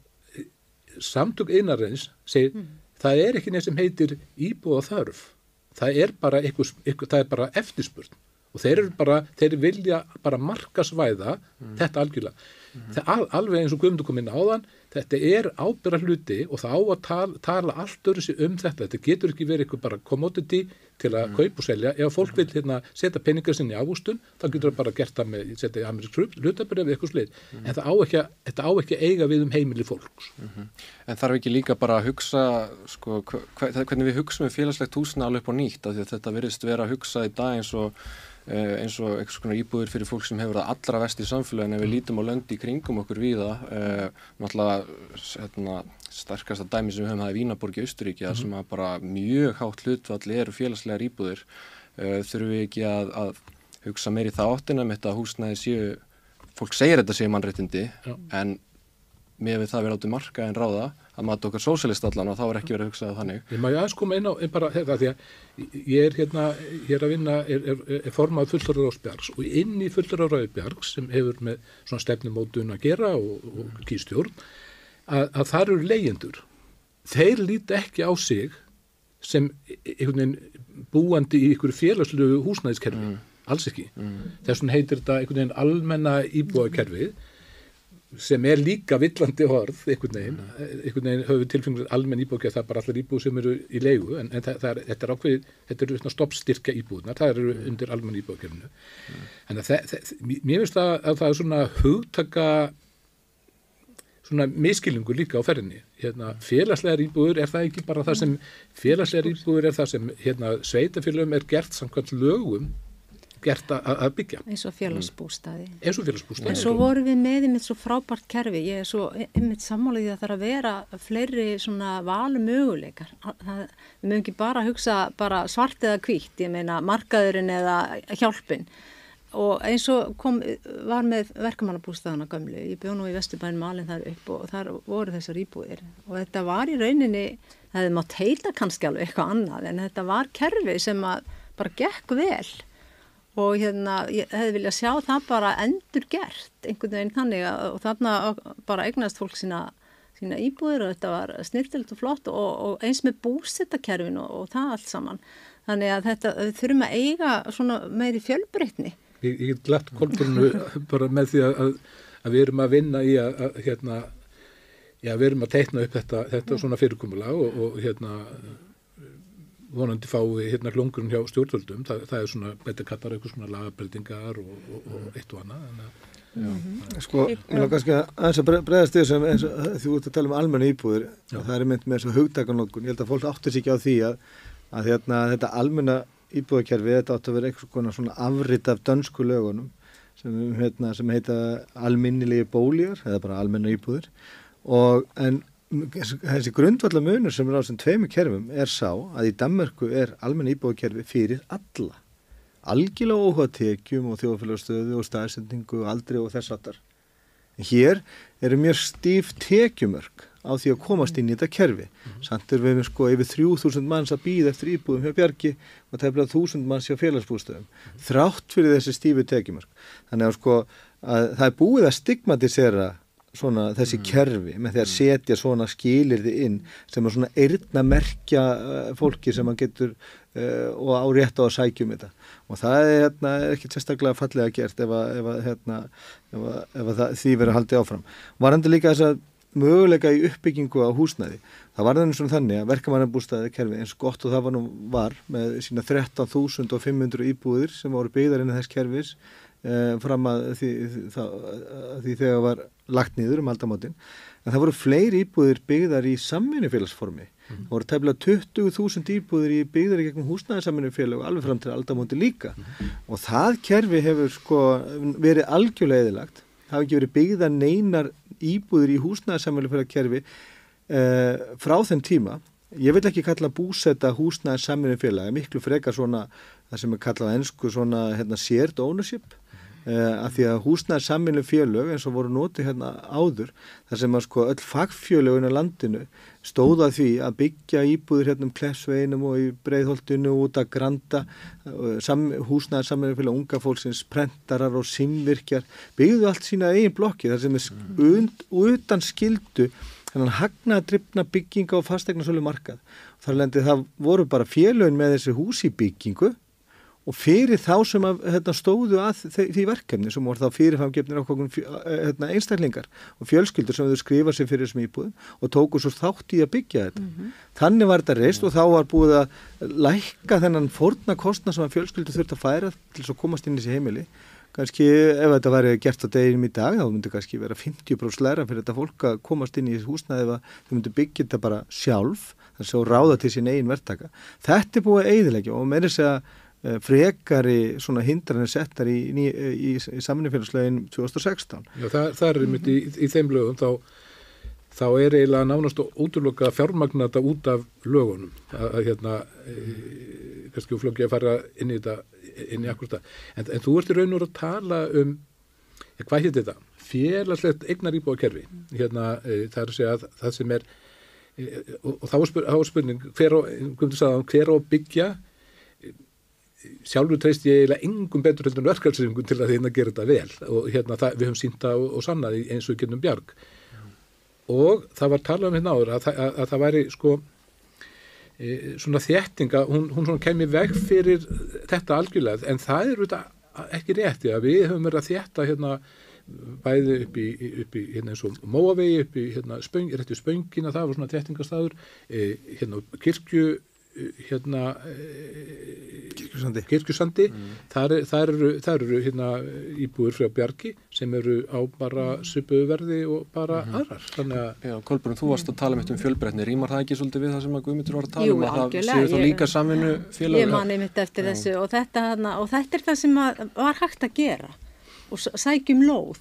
samtök einarins segir það er ekki neitt sem heitir íbúa þörf. Það er bara eitthvað, eitthvað, það er bara eftirspurn. Og þeir eru bara, þeir vilja bara markasvæða þetta algjörlega það, al, alveg eins og Guðmundur kom inn áðan þetta er ábyrra hluti og það á að tala, tala allt öðru sig um þetta. Þetta getur ekki verið eitthvað bara commodity til að kaupa og selja, ef fólk vil hérna, setja peningar sinni í ávústun, þá getur það bara gert það með, setja í amerísk hlutabrið eða eitthvað slið, en það á ekki, þetta á ekki eiga við um heimili fólks. En þarf ekki líka bara að hugsa sko, hva, hvernig við hugsaum við félagslegt húsna alveg upp á nýtt þetta virðist vera að hugsa í dag eins og eins og einhvers konar íbúðir fyrir fólk sem hefur það allra vest í samfélagin ef við lítum á löndi í kringum okkur víða eh, náttúrulega hérna, starkasta dæmi sem við höfum það í Vínaborg í Austuríki mm sem að bara mjög hátt hlutfalli eru félagslegar íbúðir. Eh, þurfum við ekki að, að hugsa meir í það áttina með þetta að húsnaði séu fólk segir þetta séu mannréttindi Já. en með við það vera áttu marka en ráða að mata okkar sósélist allan og þá er ekki verið að hugsa það þannig. Ég má ég aðeins koma inn á en bara þetta því að ég er hérna hér að vinna, er, er, er formað fullur Ráðsbjargs og inn í fullur Ráðsbjargs sem hefur með svona stefnumótun að gera og, og kýrstjórn að, að þar eru leyendur þeir líti ekki á sig sem einhvern veginn búandi í ykkur félagslegu húsnæðiskerfi. Alls ekki. Þess vegna heitir þetta einhvern veginn almenna íbúakerfið sem er líka villandi orð einhvern veginn, einhvern veginn höfum við tilfengur almenn íbúð það er bara allar íbúð sem eru í leigu en, en það, það er, þetta er ákveð þetta eru stoppstyrkja íbúðnar, það eru undir almenn íbúðkerfinu en það, mér finnst það að það er svona hugtaka svona miskilningur líka á ferðinni. Hérna, félagslegar íbúður er það ekki bara það sem félagslegar íbúður er það sem hérna, sveitafélagum er gert samkvæmt lögum gert að byggja. Eins og félagsbústaði. Eins og félagsbústaði. En svo vorum við með einmitt svo frábært kerfi. Ég er svo einmitt sammálaðið að það þarf að vera fleiri svona valu möguleikar. Það, við mögum ekki bara hugsa bara svart eða kvítt, ég meina markaðurinn eða hjálpin. Og eins og kom, var með verkamannabústaðana gömlu. Ég bjóð nú í Vesturbæn malin þar upp og þar voru þessar íbúðir. Og þetta var í rauninni, það hefði mátt heita kannski alveg eitthvað annað, en þetta var kerfi sem bara gekk vel og hérna ég hefði viljað sjá það bara endur gert einhvern veginn þannig að, og þarna bara eignast fólk sína, sína íbúðir og þetta var snirtilt og flott og, og eins með búsettakerfin og, og það allt saman. Þannig að þetta þurfum að eiga svona meiri fjölbreytni. Ég, ég get lagt kolbrunnu bara með því að, að við erum að vinna í að, að hérna já við erum að teikna upp þetta, þetta svona fyrirkomulag og, og hérna vonandi fái hérna klungurinn hjá stjórnvöldum, það, það er svona betur kallar eitthvað svona lagabreytingar og, og, og eitt og annað mm -hmm. Sko, mér lókar kannski aðeins að bregðast því sem eins og þú ert að tala um almenna íbúður, það er mynd með þessu hugdaganótkun, ég held að fólk áttur sér ekki á því að, að hérna, þetta almenna íbúðakerfi, þetta átt að vera eitthvað svona afrit af dönsku lögunum sem, hérna, sem heita alminnilegi bóljar, eða bara almenna íbúður og en þessi grundvallar munur sem er á þessum tveimu kerfum er sá að í Danmarku er almenna íbúðakerfi fyrir alla algjörlega óhatekjum og þjóðfélagstöðu og staðsendingu og aldrei og þess aftar hér eru mjög stíf tekjumörk á því að komast inn í þetta kerfi mm -hmm. samt er við sko yfir 3000 manns að býða eftir íbúðum hjá Bjarki og bara 1000 manns hjá félagsbústöðum mm -hmm. þrátt fyrir þessi stífi tekjumörk þannig að sko að það er búið að stigmatisera svona þessi mm. kerfi með því að mm. setja svona skilirði inn sem er svona eirna merkja uh, fólki sem að getur uh, og á rétt á að sækjum þetta og það er hérna, ekki sérstaklega fallega gert ef að, ef að, hérna, ef að, ef að það, því verður haldið áfram. Var endur líka þess að möguleika í uppbyggingu á húsnæði. Það var þannig svona þannig að verkamannabústaði kerfi eins gott og það var nú var með sína 13.500 íbúðir sem voru byggðar inn í þess kerfis eh, fram að því, það, að því þegar var lagt niður um aldamotinn en það voru fleiri íbúðir byggðar í samvinnufélagsformi. Mm. það voru tefnilega 20.000 íbúðir í byggðar í gegnum húsnæðarsamvinnufélag alveg fram til aldamotinn líka. Mm. og það kerfi hefur sko verið algjörlega eðilagt það hefur ekki verið byggðar neinar íbúðir í húsnæðarsamvinnufélag kerfi eh, frá þenn tíma. Ég vil ekki kalla búsetta húsnæðarsamvinnufélag miklu frekar svona það sem er kallað ennsku svona hérna, shared ownership Uh, af því að húsnæðar saminu fjölög eins og voru nótið hérna áður þar sem að sko öll fagfjölögun á landinu stóða því að byggja íbúður hérna um Klessveinum og í Breiðholtinu út að granda uh, sam, húsnæðar saminu fjölög unga fólksins, prentarar og simvirkjar byggðu allt sína eigin blokki þar sem er und, utan skildu þannig að hagna að drifna bygginga og fastegna svolítið markað þar lendi það voru bara fjölögun með þessi hús í byggingu og fyrir þá sem að, hérna, stóðu að því verkefni sem voru þá fyrirfamgefnir á hérna, einstaklingar og fjölskyldur sem þau skrifa sér fyrir þessum íbúðum og tóku svo þátt í að byggja þetta. Mm -hmm. Þannig var þetta reist og þá var búið að lækka þennan forna kostna sem að fjölskyldur þurft að færa til þess að komast inn í þessi heimili. Kanski ef þetta væri gert á deginum í dag þá myndi kannski vera 50% læra fyrir þetta fólk að komast inn í þessi húsnaði eða þau myndi byggja þetta bara sjálf þess að ráða til sín eigin verktaka. Þetta er búið að eidilegja og með þess að Eh, frekari svona hindranir settar í, í, í, í samninnfélagslegin 2016. Já, það, það er einmitt í, þeim lögum þá, þá er eiginlega nánast útlöka fjármagnata út af lögunum að, hérna e, kannski flóki að fara inn í þetta inn í akkurta. En, en þú ert í raun og að tala um, ja, hvað hétt þetta? Félagslegt eignar íbúakerfi. Hérna e, það er að segja að það sem er e, og, og þá er spurning hver á, hver á byggja sjálfur treyst ég eiginlega engum betur heldur en verkefælsringum til að þeirna gera þetta vel og hérna það, við höfum sínt það og, og sannaði eins og gennum bjarg Já. og það var talað um hérna áður að, að, að, að það væri sko e, svona þéttinga, hún, hún svona kemur veg fyrir þetta algjörlega en það er þetta ekki rétti að við höfum verið að þétta hérna bæði upp í, upp í hérna eins og Móavegi, upp í hérna spöng, rétt í spöngina, það var svona trettingastadur, e, hérna kirkju, hérna Kirkjusandi. kirkjusandi, þar, er- þar eru, þar eru hérna íbúður frá Bjargi sem eru á bara svipuðu verði og bara aðrar. Þannig að Já, Kolbrun, þú varst að tala mitt um fjölbreytni, rýmar það ekki svolítið við það sem að Guðmundur var að tala Jú, um að það algjörlega, séu þá líka samvinnu félag? Ég mani mitt eftir þessu og þetta, og þetta er það sem að, var hægt að gera og sækjum lóð.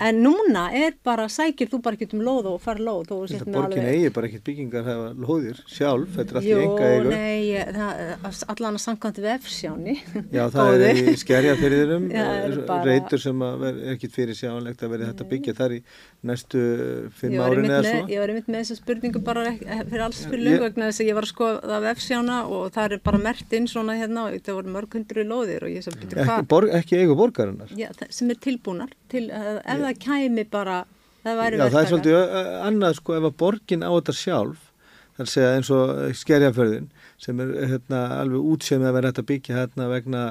En núna er bara, sækir þú bara ekki um lóð og fara lóð borgin eigi bara ekkert byggingar hafa lóðir sjálf, þetta er allt í enga eigu. nei, það, allan að samkvæmt vefsjáni. Já, það er í skerjafyrðinum, Já, það er bara- reytur sem er ekkert fyrir sjánlegt að verði þetta byggja þar í næstu fimm var árin eða svo. ég var einmitt með þessa spurningu bara ek- fyrir alls fyrir vegna þess að ég var að skoða vefsjána og það er bara mert inn svona hérna og það voru mörg hundru lóðir Ekki, hvað borg, ekki eigu borgarinnar. Já, það- sem er tilbúnar til, ef það kæmi bara, það væri Já, það er verktaka. svolítið annað sko ef að borgin á þetta sjálf, þar segja eins og skerjaförðin sem er hérna alveg útséð með að vera hægt að byggja hérna vegna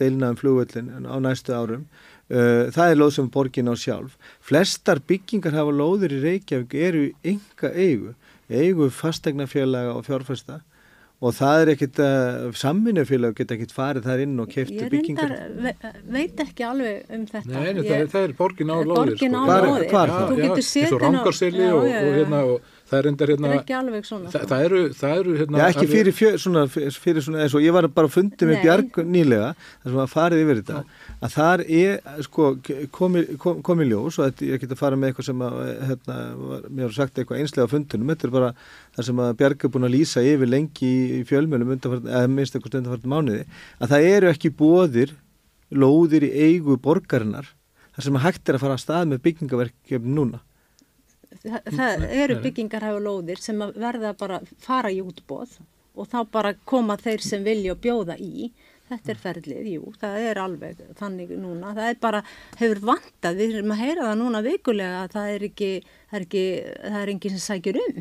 deilna um flugvöllin á næstu árum. Það er lóð sem borgin á sjálf. Flestar byggingar hafa lóður í Reykjavík eru í enga eigu, eigu fastegnafélaga og fjárfesta og það er ekkit, uh, samvinnufélag geta ekkit farið þar inn og kefti Ég byggingar. reyndar ve veit ekki alveg um þetta. Nei, nei, Ég- það, er, það er borgin á lóðir. Á sko. Hvar- þá? Þú getur eins setið og og, hérna og það er endar Það hérna er ekki alveg svona. það, það eru, það eru hérna Já, ekki fyrir, fjö, svona, fyrir svona, eins og ég var bara að fundi með. Bjarg nýlega, þar sem var farið yfir þetta, að þar er, sko, komi, kom, komi ljós og þetta, ég get að fara með eitthvað sem að, hérna, var, mér var sagt eitthvað einslega á fundunum, þetta er bara það sem að Bjarg er búin að lýsa yfir lengi í, í fjölmjölum eða minnst eitthvað undanfært mánuði, að það eru ekki bóðir lóðir í eigu borgarinnar, þar sem að hægt er að fara að stað með byggingaverkefni núna. það, það eru byggingar hafa lóðir sem að verða bara fara í útbóð og þá bara koma þeir sem vilja bjóða í þetta er ferlið, jú, það er alveg þannig núna, það er bara hefur vantað, við erum að heyra það núna vikulega að það er ekki það er ekki, það er enginn sem sækir um.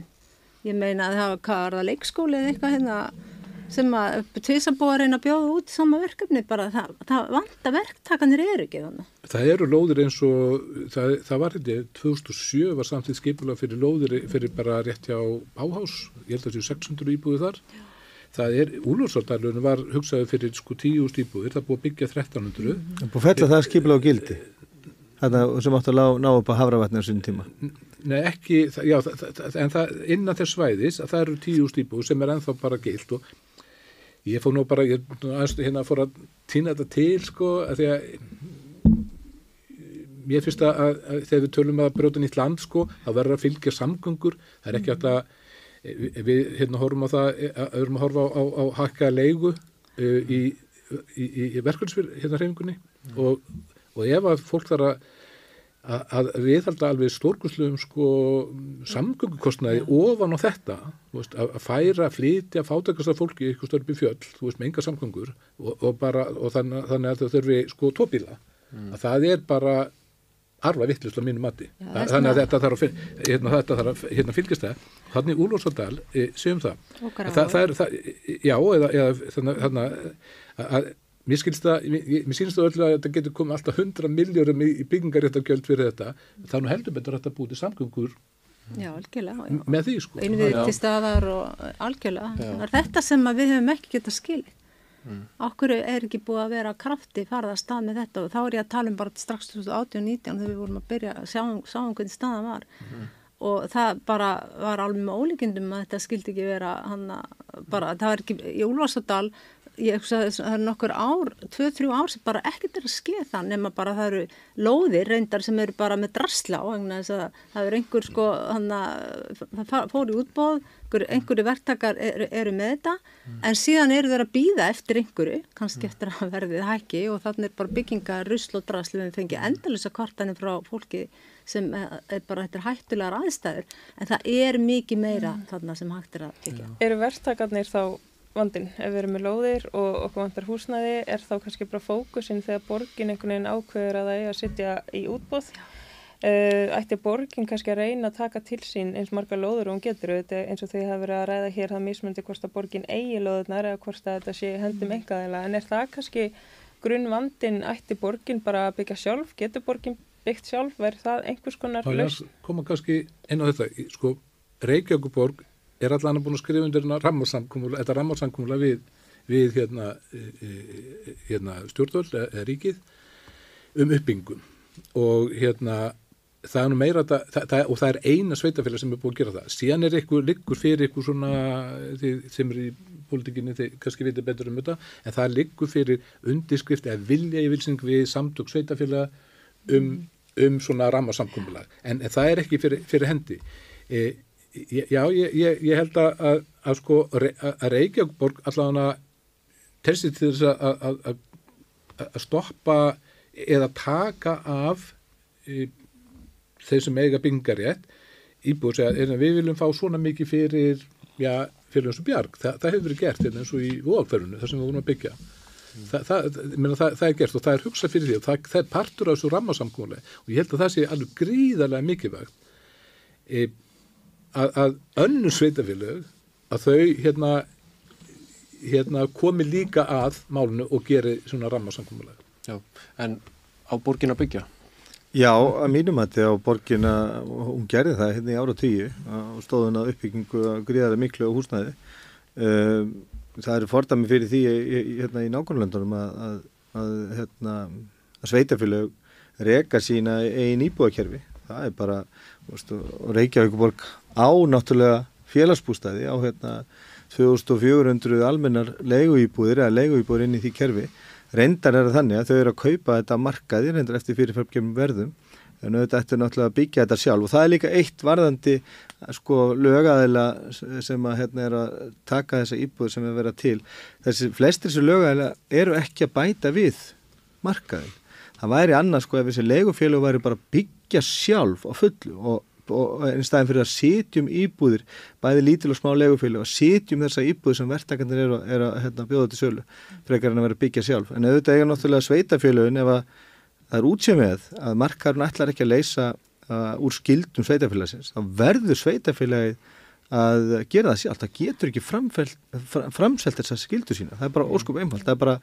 Ég meina að það var, það leikskóli eða eitthvað hérna sem að að reyna að bjóða út sama verkefni bara það, það vanta verktakanir eru ekki þannig Það eru lóðir eins og, það, það var þetta, 2007 var samtidig skipulega fyrir lóðir fyrir bara rétt hjá Báhás, ég held að það séu 600 íbúið þar. Það er, Úlfarsárdalunum var hugsaði fyrir sko 10 íbúið, það er búið að byggja 1300. Það búið að fella það skipilega á gildi, þetta sem átt að ná, upp á sinni tíma. Nei, ekki, það- já, það, það, en það innan þess svæðis að það eru 10 íbúið sem er ennþá bara gilt og ég fór nú bara, ég hérna fór að týna þetta til sko, að því að mér finnst að, að, þegar við tölum að brjóta nýtt land sko, þá verður að fylgja samgöngur, það er ekki að við, við hérna horfum á það að erum að horfa á, á, á hakka leigu uh, í, í, í, í verkvöldsfyr hérna hreifingunni og, og ef að fólk þarf að að, viðhalda alveg stórkursluðum sko samgöngukostnaði ofan á þetta veist, að, færa, flytja, fátakast af fólki eitthvað störp í fjöll, þú veist, með enga samgöngur og, og bara, og þannig, þannig að þau þurfi sko tópíla, að það er bara arfa vittlust á mínu mati. Já, Þa- þannig að þetta þarf að, hérna, þetta þarf að hérna, fylgjast það. Þannig Úlfarsadal, e, segjum það. Okkar það, á- það er, það, já, eða, eða þannig, þannig að, að mér skilst það, mér, mér sínst það öllu að þetta getur komið alltaf 100 miljórum í, í byggingaréttagjöld fyrir þetta, þá er nú heldur betur að þetta búið til samgöngur. Já, algjörlega, já. með því sko. Innviðið Já. til staðar og algjörlega. Það er þetta sem að við höfum ekki getað skilið. Mm. Okkur er ekki búið að vera krafti farða að stað með þetta og þá er ég að tala um bara strax 2018-19 þegar við vorum að byrja að sjá, sjáum hvernig staðan var og það bara var alveg með ólíkindum að þetta skildi ekki vera hann bara, það var ekki í Úlfarsadal ég það er nokkur ár, 2-3 ár sem bara ekkert er að skeið það nema bara það eru lóðir reyndar sem eru bara með drasla á vegna þess að það eru einhver sko hann það fór í útbóð einhver, einhverju verktakar eru, eru með þetta en síðan eru þeir að býða eftir einhverju, kannski eftir að verðið hækki og þannig er bara bygginga rusl og drasli við fengið endalisa kvartanir frá fólki sem er er bara þetta er hættulegar aðstæður en það er mikið meira þarna sem hægt er að byggja. Eru verktakarnir þá vandin ef við erum með lóðir og okkur vantar húsnæði er þá kannski bara fókusin þegar borgin einhvern veginn ákveður að það er að sitja í útbóð uh, ætti borgin kannski að reyna að taka til sín eins marga lóður og hún getur? Auðvitað eins og þau hafa verið að ræða hér það mismundi hvort að borgin eigi lóðurnar eða hvort að þetta sé hendum engaðila en er það kannski grunn vandin ætti borgin bara að byggja sjálf? Getur borgin byggt sjálf, verður það einhvers konar að koma kannski inn á þetta, sko, Reykjavíkuborg er allan búin að skrifa undir rammarsamkumulega, þetta rammarsamkumulega við, við hérna, e, e, hérna stjórnvöld eða ríkið um uppbyggum og hérna það er nú meira það, það, og það er eina sveitafélag sem er búin að gera það. Síðan er ykkur, liggur fyrir ykkur svona þið sem er í pólitíkinni þið kannski vitið betur um þetta en það liggur fyrir undirskrift eða vilja í vilsing við samtök sveitafélag um, um svona rammarsamkomulag en, en það er ekki fyrir, fyrir hendi. E, já, ég, ég, ég held að, að, að sko að Reykjavíkborg allavega telsi til þess að, að stoppa eða taka af e, þeir sem eiga byngarétt íbúið segja, er, við viljum fá svona mikið fyrir, já, fyrir eins og bjarg. Þa, það hefur verið gert hérna eins og í vóðalferðinu þar sem við vorum að byggja. Þa, það, meina, það, það er gert og það er hugsað fyrir því og það, það er partur af þessu rammasamkóli og ég held að það sé alveg gríðarlega mikilvægt e, að, að önnu sveitafélög að þau hérna, hérna komi líka að málunu og geri svona rammasamkómulega Já, en á borgin að byggja? Já, að mínum að þetta á borgina, hún gerði það hérna í ára tíu og stóðun að uppbyggingu að gríðara miklu á húsnæði. Um, það eru fordami fyrir því hérna í nákvæmlandunum að, að, að, hérna, að sveitafélög reka sína einn íbúðakerfi. Það er bara, Reykjavíkuborg á náttúrulega félagsbústæði á hérna 2400 almennar leiguíbúðir eða leiguíbúðir inn í því kerfi reyndar er þannig að þau eru að kaupa þetta markaði reyndar eftir fyrirfæmkjum verðum en auðvitað ættu náttúrulega að byggja þetta sjálf. Og það er líka eitt varðandi sko lögaðila sem að hérna er að taka þessa íbúð sem er verið til. Þessi flestir þessu lögaðila eru ekki að bæta við markaðin það væri annars sko ef þessi legufélög væri bara að byggja sjálf á fullu og, og en staðin fyrir að sitjum íbúðir bæði lítil og smá legufélög að sitjum þessa íbúð sem verktakandir eru, eru að hérna, bjóða til sölu frekar en að vera að byggja sjálf. En auðvitað eiga náttúrulega sveitafélögin ef að það er útsið með að markarinn ætlar ekki að leysa uh, úr skildum sveitafélagsins þá verður sveitafélagið að gera það sjálf, það getur ekki framselt þessa skildu sína það er bara óskup einfalt, það er bara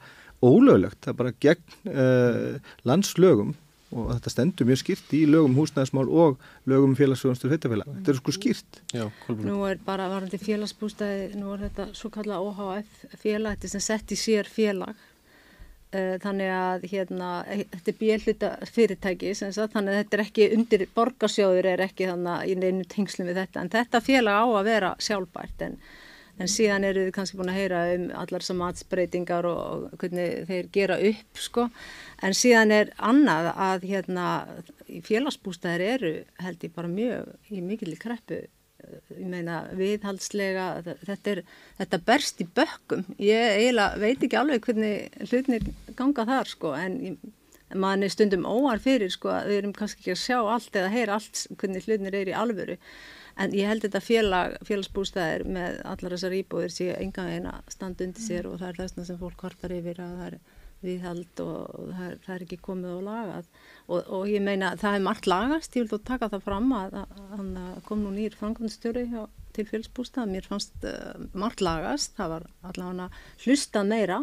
ólöglegt. Það er bara gegn uh, landslögum og þetta stendur mjög skýrt í lögum um húsnæðismál og lögum um félagsfjóðanstur sveitafélag, þetta er sko skýrt Já. Nú er bara varandi félagsbústæði, nú er þetta svo kalla OHF félag, þetta er sem sett í sér félag. Eh, Þannig að hérna, eh, þetta er bjöluta fyrirtæki, sem sagt, þannig að þetta er ekki undir borgarsjóður er ekki þannig í neinu tengslum við þetta. En þetta félag á að vera sjálfbært en, en síðan eru við kannski búin að heyra um allar sem matsbreytingar og, og hvernig þeir gera upp, sko. En síðan er annað að hérna, félagsbústæðir eru held ég bara mjög í mikil kreppu. Ég meina viðhaldslega þetta, er, þetta berst í bökkum. Ég eiginlega veit ekki alveg hvernig hlutnir ganga þar sko. En maður er stundum óar fyrir sko við erum kannski ekki að sjá allt eða heyra allt hvernig hlutnir er í alvöru en ég held þetta félag, félagsbústæðir með allar þessar íbúðir sé enga veginn að standa undir sér og það er þessna sem fólk hortar yfir að það er viðhald og það er, það er ekki komið og lagað. Og, og ég meina það er margt lagast, ég vil þó taka það fram að hann kom nú nýr framkvæmstjóri til félsbústað, mér fannst uh, margt lagast, það var allavega hlustað meira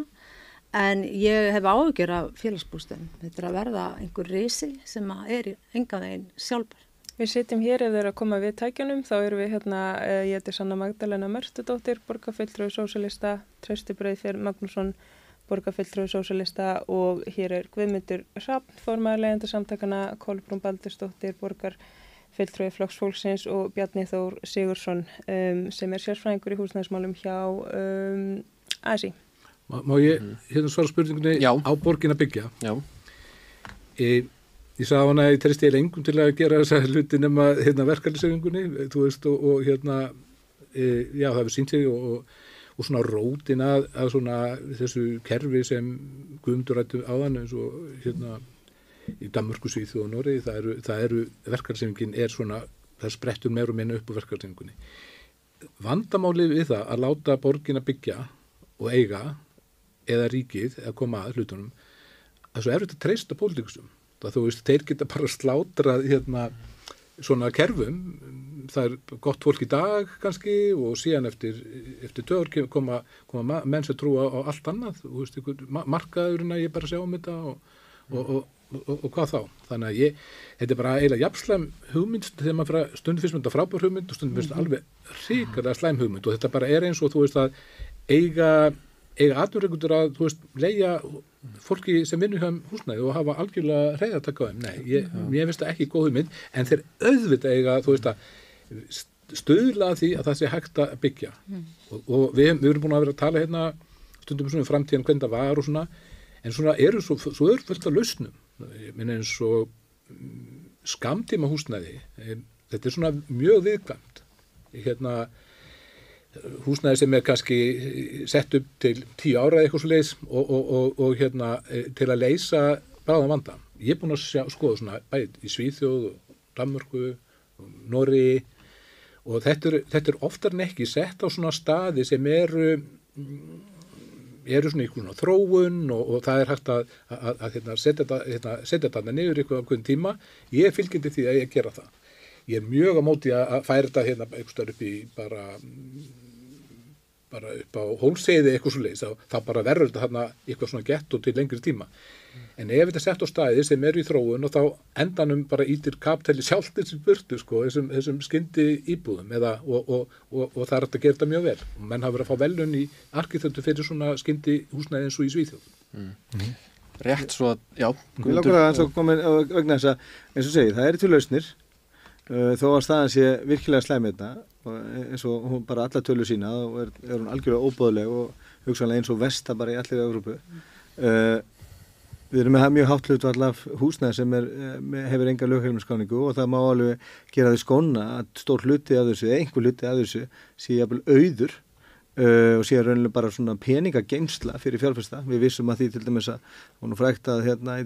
en ég hef áhugjur af félagsbústöðum þetta er að verða einhver reysi sem er enga veginn sjálfbar Við sitjum hér ef þeir að koma við tækjunum, þá erum við hérna, eh, ég heiti Sanna Magdalena Mörstudóttir, borgarfylltröðu sósalista, Trausti Breiðfjörn Magnússon, borgarfylltröðu sósalista og hér er Guðmyndur Rappn, formaður leiðandi samtakana, Kolbrún Baldursdóttir, borgarfylltröðu flokksfólksins og Bjarni Þór Sigursson um, sem er sérfræðingur í húsnæðismálum hjá um, ASI. Má, má ég hérna svara spurningunni Já. á borgin að byggja? Já, E, ég sagði hana að ég treysti ég lengum til að gera þessa hluti nema hérna, verkefnisöfingunni, þú veist, og, og hérna, e, já, það hefur sínt sig og, og, og svona rótin að, að svona þessu kerfi sem Guðmundur rættu áðan eins og hérna í Danmörku, Svíþu og Noregi, það eru, eru verkefnisöfingin er svona, það sprettur meir og minna upp á verkefnisöfingunni. Vandamálið við það að láta borgin að byggja og eiga eða ríkið eða koma að hlutunum það er svo erfitt að treysta pólitíkusum það þú veist, þeir geta bara slátrað hérna svona kerfum. Það er gott fólk í dag kannski og síðan eftir, eftir kem- koma, koma ma- menn sem trúa á allt annað. Þú veist, ykkur, ma- markaðurinn að ég bara sjá um þetta og, og, og, og, hvað þá. Þannig að ég, þetta er bara eiginlega jafnslæm hugmynd þegar maður stundum fyrst mynda frábær hugmynd og stundum fyrst alveg ríkarlega slæm hugmynd. Og þetta bara er eins og þú veist að eiga eiga atverðingundur að, þú veist, leia fólki sem vinnur hjá húsnæði og hafa algjörlega reyða að taka um. Nei, ég, ég finnst það ekki góð hugmynd, en þeir auðvitað eiga, þú veist að stöðla að því að það sé hægt að byggja. Og, og við, við erum búin að vera að tala hérna stundum svona um framtíðan hvernig það var og svona, en svona eru svo, svo er fullt af lausnum, ég minna eins og mm, skamtíma húsnæði, þetta er svona mjög viðkvæmt, hérna húsnæði sem er kannski sett upp til tíu ára eitthvað svo leiðis og, og, og, og hérna eh, til að leysa bráðan vanda. Ég er búin að sjá, skoða svona bæðið í Svíþjóð og Danmörku og Norri og þetta er, þetta er oftar en ekki sett á svona staði sem eru eru svona einhvern þróun og, það er hægt að, að, að, hérna, setja þetta hérna, niður ykkur á hvern tíma. Ég er fylgjandi því að ég gera það. Ég er mjög á móti að færa þetta hérna einhverstað upp í bara bara upp á hólseiði eitthvað svo leiðis, þá, bara verður þetta hérna eitthvað svona gett og til lengri tíma. En ef þetta er sett á staði sem eru í þróun og þá endanum bara ítir kaptæli sjálftir sem burtu sko, þessum, þessum skyndi íbúðum eða, og, og, og, og það er að gera þetta mjög vel. Og menn hafa verið að fá velun í arkitektu fyrir svona skyndi húsnæði eins og í Svíþjóð. Mm. Mm. Rétt svo að, já. Við langar að eins og komin vegna þess að, eins og segið, það eru til lausnir þó að staðan sé virkilega slæmið þetta eins og hún bara alla tölu sína og er, er hún algjörlega óbóðleg og hugsanlega eins og vesta bara í allir Európu uh, við erum með mjög hátt hlut allaf húsnæð sem er, hefur enga lögheilumskáningu og það má alveg gera því skona að stór hluti af þessu, einhver hluti af þessu sé jafnvel auður uh, og sé raunilega bara svona peningageimsla fyrir fjárfesta, við vissum að því til dæmis að hún er frækt að hérna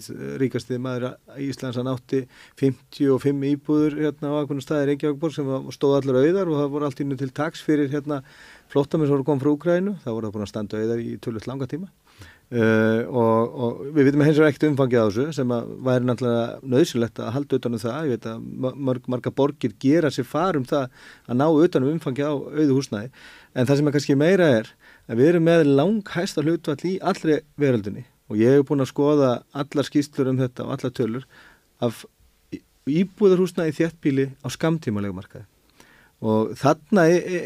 ríkastið maður í Íslands að nátti 55 íbúður hérna á einhvern staðir Reykjavíkborg sem stóð allar auðar og það voru allt innu til taks fyrir hérna flottamins voru komið frá Úgrænu, það voru það búin að standa auðar í tölvöld langa tíma Uh, og, og við veitum hins vegar ekkert umfangið á þessu sem að væri náttúrulega nöðsilegt að halda utanum það, ég veit að mörg, marga borgir gera sér farum það að ná utanum umfangið á auðu húsnæði. En það sem er kannski meira er að við erum með langhæsta hlutvall í allri veröldinni. Og ég hef búin að skoða allar skýstlur um þetta og allar tölur af íbúðarhúsnæði þéttbíli á skamtímalega markaði og þarna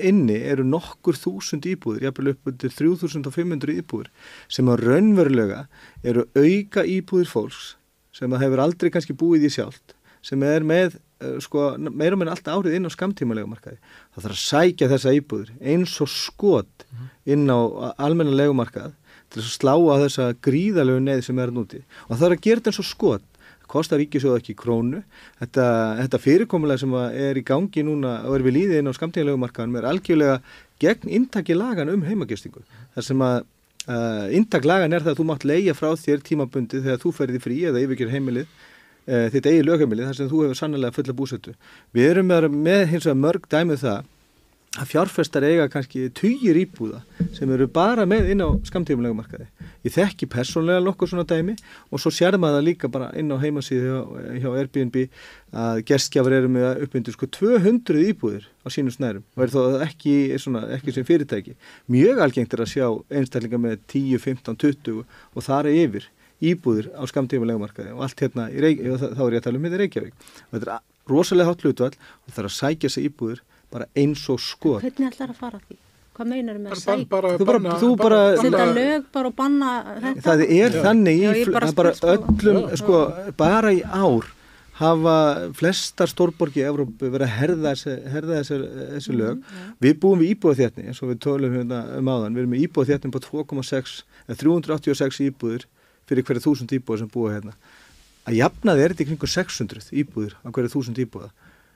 inni eru nokkur þúsund íbúður, jáfnvel upp undir 3500 íbúður sem á raunverulega eru auka íbúður fólks sem það hefur aldrei kannski búið í sjálft sem er með sko, meira meina alltaf árið inn á skamtímalega markaði. Það þarf að sækja þessa íbúður eins og skot inn á almenna markað til að slá á þessa gríðalegu neði sem er núti. Og það er að gera þetta eins og skot kostar ríkisjóð ekki krónu. Þetta, þetta fyrirkomulega sem er í gangi núna og er við líðið inn á skamtíðanlegumarkaðanum er algjörlega gegn intakki lagan um heimagistingu. Þar sem að uh, intak lagan er það að þú mátt leia frá þér tímabundið þegar þú ferði frí eða yfirgjör heimilið uh, þitt eigi lögheimilið þar sem þú hefur sannlega fulla búsettu við erum með, með hins vegar mörg dæmið það að fjárfestar eiga kannski týjir íbúða sem eru bara með inn á skamtífumlega markaði. Ég þekki persónlega nokkur svona dæmi og svo sér maður það líka bara inn á heimasíðu hjá, hjá Airbnb að gerstgjafur eru með uppmyndu sko 200 íbúðir á sínum snærum og er þá ekki, svona, ekki sem fyrirtæki. Mjög algengt er að sjá einstaklinga með 10, 15, 20 og þar er yfir íbúðir á skamtífumlega markaði og allt hérna, Reykjavík, þá er ég að tala um þetta hérna í Reykjavík. Og þetta er rosalega hátt hlutvall og það er að sækja sig íbúðir bara eins og skot Hvernig ætlar að fara því? Hvað meinar með að sækja? Þú bara, þú bara Senda lög bara og banna þetta? Það er já. þannig í já, bara, bara sko. öllum, já, sko, bara í ár hafa flestar stórborgi í Evrópu verið að herða þessi, herða þessi, þessi lög. Mm, við búum við íbúið þéttni, eins og við tölum hérna um áðan, við erum með íbúið þéttni på 2,6, 386 íbúður fyrir hverju þúsund íbúður sem búa hérna. Að jafna þið er þetta í kringu 600 íbúður á hverju þúsund íbúða.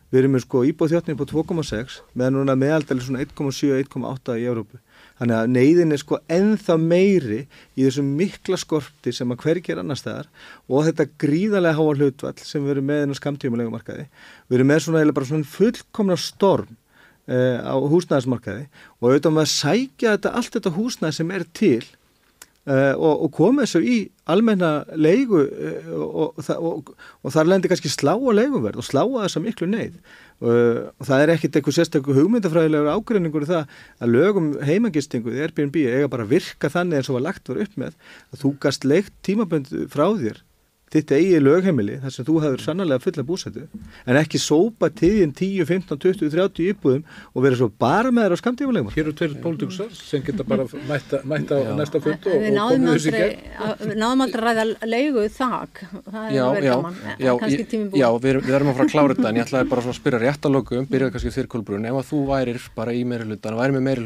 Við erum með sko íbúðþjóttni på 2,6 meðan núna meðaldali svona 1,7-1,8 í Európu. Þannig að neyðin er sko enþá meiri í þessum mikla skorti sem að hvergi er annar staðar og þetta gríðarlega háa hlutvall sem við erum með inn á skamtíumulegu markaði. Við erum með svona eða bara svona fullkomna storm eh, á húsnæðismarkaði og auðvitað með að sækja þetta, allt þetta húsnæð sem er til og, og koma þessu í almenna leigu uh, og, og, og þar lendir kannski slá að leiguverð og slá að þessa miklu neyð. Uh, og það er ekkit eitthvað sérstaklega hugmyndafræðilegur ágreiningur í það að lögum heimagistingu í Airbnb eiga bara virka þannig eins og var lagt var upp með að þú gast leikt tímabönd frá þér þitt eigi lögheimili þar sem þú hefur sannlega fulla búsættu en ekki sópa tíðin 10, 15, 20, 30 íbúðum og vera svo bara með á skamtífulegum Hér eru tveir pólitíkusar sem geta bara mætta, mætta á næsta fund og, Við og náðum komið þessi gegn. við náðum aldrei að ræða leigu þak, það Já, er verið gaman, já, kannski tími búin. já við, við erum að fara að klára þetta en ég ætlaði bara að spyrja rétt að lokum, byrjaði kannski þér Kolbrún, ef að þú værir bara í meiri hlutan, væri með meiri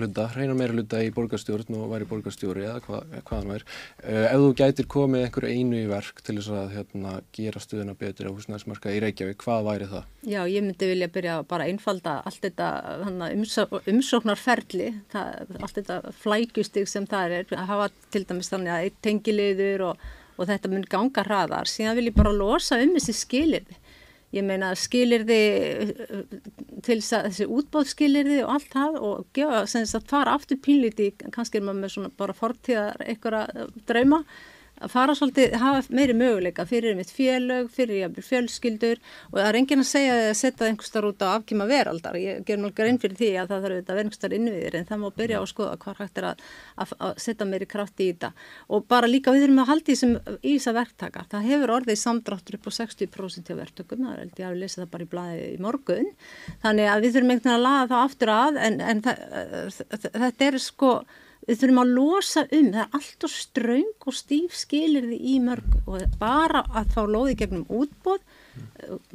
að hérna, gera stuðuna betur á húsnæðismarka í Reykjavík, hvað væri það? Já, ég myndi vilja byrja að bara einfalda allt þetta hana, umsó, umsóknarferli, það, allt þetta flækjustig sem það er, að hafa til dæmis þannig að eitt tengiliður og, og þetta mun ganga hraðar. Síðan vil ég bara losa um þessi skilirði. Ég meina skilirði til þess að þessi útbóðskilirði og allt það og gefa, sem þess að fara aftur pínlíti, kannski er maður með svona bara fortíðar einhverja drauma, að fara svolítið, hafa meiri möguleika fyrir mitt félög, fyrir jafnvel fjölskyldur og það er enginn að segja að setja einhverstar út á afkýma veraldar. Ég ger mjög grein fyrir því að það þarf að vera einhverstar innviðir en það má byrja á að skoða hvað hægt er að, að, að setja meiri kraft í þetta. Og bara líka við þurfum að halda í, í þessa verktaka. Það hefur orðið samdráttur upp á 60% hjá verktökum, það er ég að lesa það bara í blæði í morgun. Þannig að við þurfum einhvern veginn að laga það aftur að en, en það, þetta er sko við þurfum að losa um, það er allt og ströng og stíf skilirði í mörg og bara að fá lóði gegnum útbóð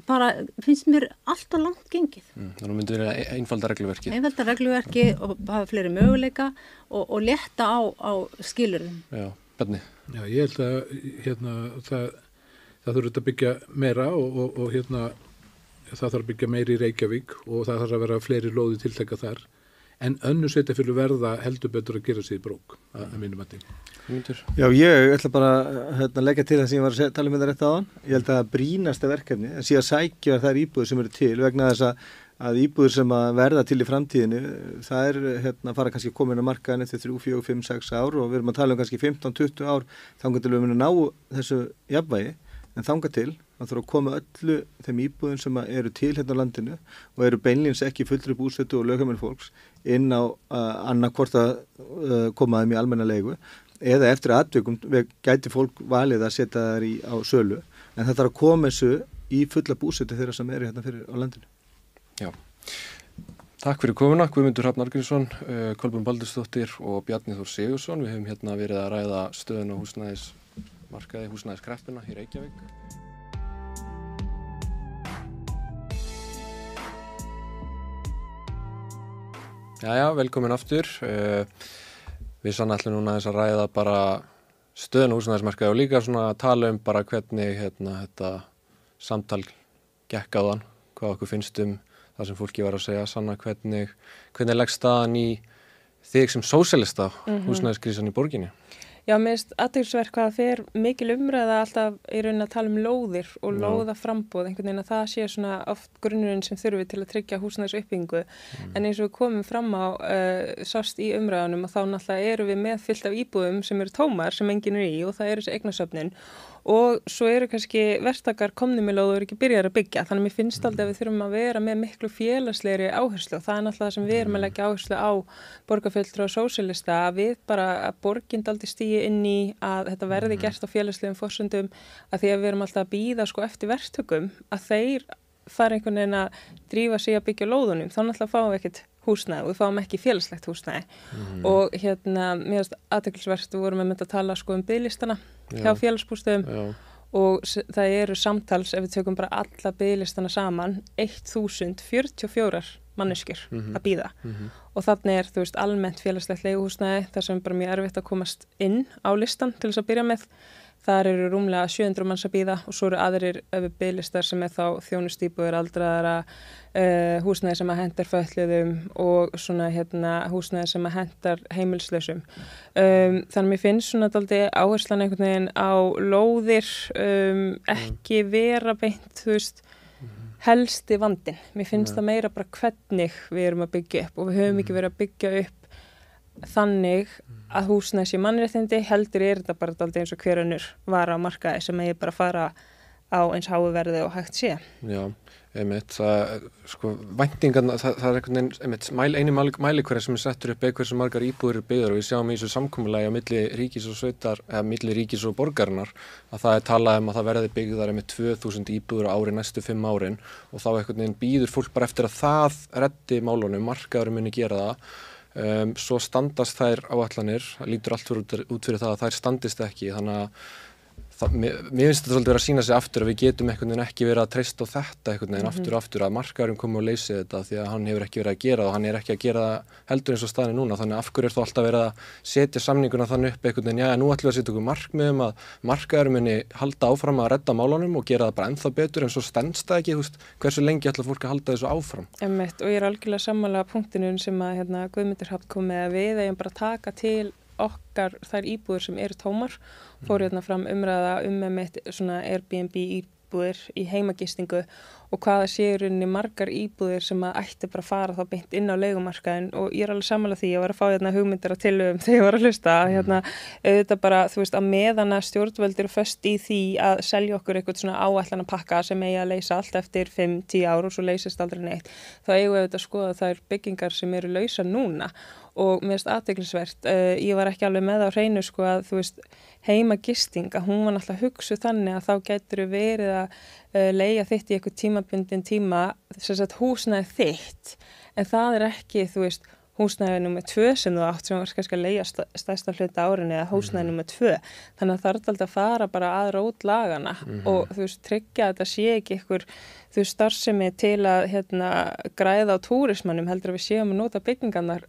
bara finnst mér allt og langt gengið. Mm, þannig myndi verið að einfalda regluverkið. Einfalda regluverki og hafa fleiri möguleika og, og leta á, á skilurðum. Já, Benni. Já, ég held að hérna, það, það þurft að byggja meira og, og, og hérna, það þarf að byggja meiri í Reykjavík og það þarf að vera fleiri lóði tiltæka þar en önnu setja fyrir verða heldur betur að gera sér brók að, að mínum að því. Myndur. Já, ég ætla bara hérna, að leggja til það sem ég var að segja- tala um þetta rétt á hann. Ég held að brínasta verkefni að að sækja þær íbúður sem eru til vegna þess að, að íbúður sem að verða til í framtíðinu, það er hérna, fara kannski að markaðin eftir 3, 4, 5, 6 ár og við erum að tala um kannski 15-20 ár þangar til við munum ná þessu jafnvægi en þangar til að þurfa að koma öllu þeim íbúðum sem að eru til hérna á landinu og eru beinlýns ekki fullri búsötu og lögheiminn fólks inn á annarkvort að koma þeim í almenna leigu eða eftir aðtökum gæti fólk valið að setja þær í á sölu en það þarf að koma þessu í fulla búsötu þeirra sem eru hérna fyrir á landinu. Já. Takk fyrir komuna, Guðmundur Hrafn Argrínsson, uh, Kolbjörn Baldursdóttir og Bjarni Þór Sigursson. Við hefum hérna verið að ræða stöðun á húsnæðismarkaði, húsnæðiskreppina í Reykjavík. Jæja, velkomin aftur. Uh, við sann ætlum núna þess að ræða bara stöðun á húsnæðismarkaði og líka svona að tala um bara hvernig hérna, þetta samtal gekk á þann, hvað okkur finnst um það sem fólki var að segja, sanna hvernig, hvernig leggst staðan í þig sem sósélista mm -hmm. húsnæðiskrísan í borginni? Já, mér finnst aðeinsverk hvað fer mikil umræða alltaf í raunin að tala um lóðir og Já. lóða frambóð, einhvern veginn að það sé svona oft grunnurinn sem þurfi til að tryggja húsnæðis uppbyggingu. En eins og við komum fram á uh, sást í umræðanum og þá náttúrulega eru við með fyllt af íbúðum sem eru tómar sem enginn er í og það eru þessi eignasöfnin og svo eru kannski verktakar komni með lóð og eru ekki byrjar að byggja. Þannig að mér finnst aldrei að við þurfum að vera með miklu félagslegri áherslu. Og það er náttúrulega það sem við erum að leggja áherslu á borgarfjöldra og sósélista að við bara að borgind aldrei stýi inn í að þetta verði gert á félagslegum fórsöndum að því að við erum alltaf að býða sko eftir verktökum að þeir fara einhvern veginn að drífa sig að byggja lóðunum. Þá náttúrulega fáum við ekkert húsnæði og við fáum ekki félagslegt húsnæði. Og hérna mér finnst aðteklisverst við vorum að mynda að tala sko um bygglistana hjá Já. félagsbústöðum og það eru samtals ef við tökum bara alla bygglistana saman 1044 manneskjur Mhm. að býða Mhm. og þannig er þú veist almennt félagslegt leiguhúsnæði þar sem er bara mjög erfitt að komast inn á listan til þess að byrja með þar eru rúmlega 700 manns að býða og svo eru aðrir bygglistar sem er þá þjónustýpuður aldraðara uh, húsnæði sem að hendar fötliðum og svona hérna húsnæði sem að hendar heimilslösum um, þannig að mér finnst svona daldi áherslan einhvern veginn á lóðir um, ekki vera beint þú veist helsti vandin. Mér finnst Nei. það meira bara hvernig við erum að byggja upp og við höfum ekki verið að byggja upp þannig að húsnæði sé mannréttindi heldur er þetta bara daldið eins og hver önnur vara á markaði sem eigi bara að fara á eins háu verði og hægt sé. já. einmitt, það, sko, væntingan, það, það er einhvern veginn, mæl, eini mælikværi sem er settur upp eða hversu margar íbúður er byggðar og við sjáum í þessu samkómulagi á milli ríkis og sveitar, eða milli ríkis og borgarinnar, að það er talað um að það verði byggðar með 2000 íbúður ári næstu fimm árin og þá einhvern veginn býður fólk bara eftir að það reddi málunum, markaður muni gera það, um, svo standast þær áallanir, lítur allt fyrir út fyrir það að þær standist ekki, þannig að Það, mér, mér finnst þetta svolítið verið að sína sig aftur að við getum einhvern veginn ekki verið að treysta á þetta einhvern veginn mm -hmm. aftur og aftur að markaðurinn komi og leysi þetta því að hann hefur ekki verið að gera það og hann er ekki að gera það heldur eins og staðin núna þannig af hverju er þá alltaf verið að setja samninguna þannig upp einhvern veginn, já nú ætlum við að setja okkur markmiðum að markaðurinn muni halda áfram að redda málunum og gera það bara ennþá betur en svo stendst það ekki, þú veist, hversu lengi ætla fólk að halda þessu áfram. Emmett, og ég er algjörlega sammála að að okkar þær íbúður sem eru tómar fór hérna fram umræða um með mitt svona Airbnb íbúðir í heimagistingu og hvaða séur unni margar íbúðir sem að ætti bara að fara þá beint inn á leikumarkaðin og ég er alveg samanlega því að ég var að fá hérna hugmyndir á tilöfum þegar ég var að hlusta hérna auðvitað bara þú veist að meðana stjórnvöldir först í því að selja okkur eitthvað svona áætlan að pakka sem eigi að leysa allt eftir 5-10 ár og svo leysist aldrei neitt þá eigum við auðvitað að skoða þær byggingar sem eru lausa núna og mér finnst aðdeglisvert, uh, ég var ekki alveg með á hreinu sko að þú veist heima gisting að hún var náttúrulega hugsuð þannig að þá getur við verið að uh, leia þitt í eitthvað tímabundin tíma þess að húsnaði þitt en það er ekki þú veist húsnæði nummið tvö sem þú átt sem var kannski að leia stæsta hluta árinni eða húsnæði mhm. nummið tvö þannig að það er alltaf að fara bara að rót lagana mm -hmm. og þú veist tryggja að þetta sé ekki ykkur þú starfsemi til að hérna, græða á túrismannum heldur að við séum að nota byggingarnar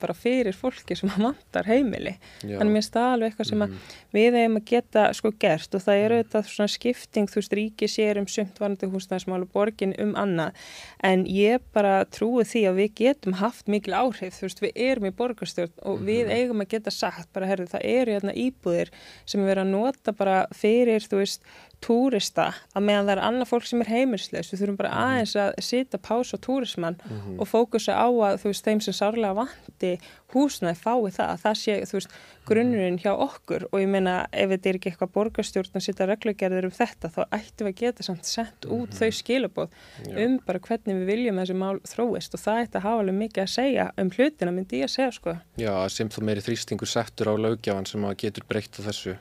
bara fyrir fólki sem að vantar heimili. Já. Þannig mér staði alveg eitthvað sem mm. við hefum að geta sko gert og það er auðvitað svona skipting þú veist ríki sér um sumt varandi húsnæðismál og borgin um annað en ég bara trúi því að við getum haft mikil áhrif þú veist við erum í borgarstjórn og mm. við eigum að geta sagt bara herðu það eru hérna íbúðir sem við erum að nota bara fyrir þú veist túrista að meðan það er annað fólk sem er heimilsleis við þurfum bara mhm. aðeins að sita pás á túrismann mm -hmm. og fókusa á að þú veist þeim sem sárlega vanti húsnaði fái það að það sé þú veist grunnurinn hjá okkur og ég meina ef þetta er ekki eitthvað borgarstjórn að sita reglugerðir um þetta þá ættum við að geta samt sett út mm -hmm. þau skilabóð Já. um bara hvernig við viljum þessi mál þróist og það ætti að hafa alveg mikið að segja um hlutina myndi ég að segja sko Já sem þú meiri þrýstingur settur á lögjafan sem að getur breytt á þessu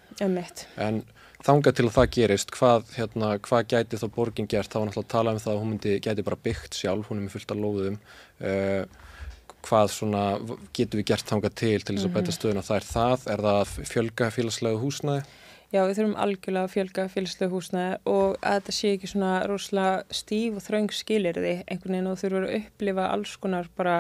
en þanga til að það gerist, hvað, hérna, hvað gæti þá borgin gert, þá var náttúrulega að tala um það að hún myndi, gæti bara byggt sjálf, hún er með fullt af lóðum, uh, hvað svona getur við gert þanga til til þess að bæta mhm. stöðuna, það er það, er það fjölga félagslegu húsnæði? Já, við þurfum algjörlega að fjölga félagslegu húsnæði og að þetta sé ekki svona rosalega stíf og þraung skilirði einhvern veginn og þurfum að upplifa alls konar bara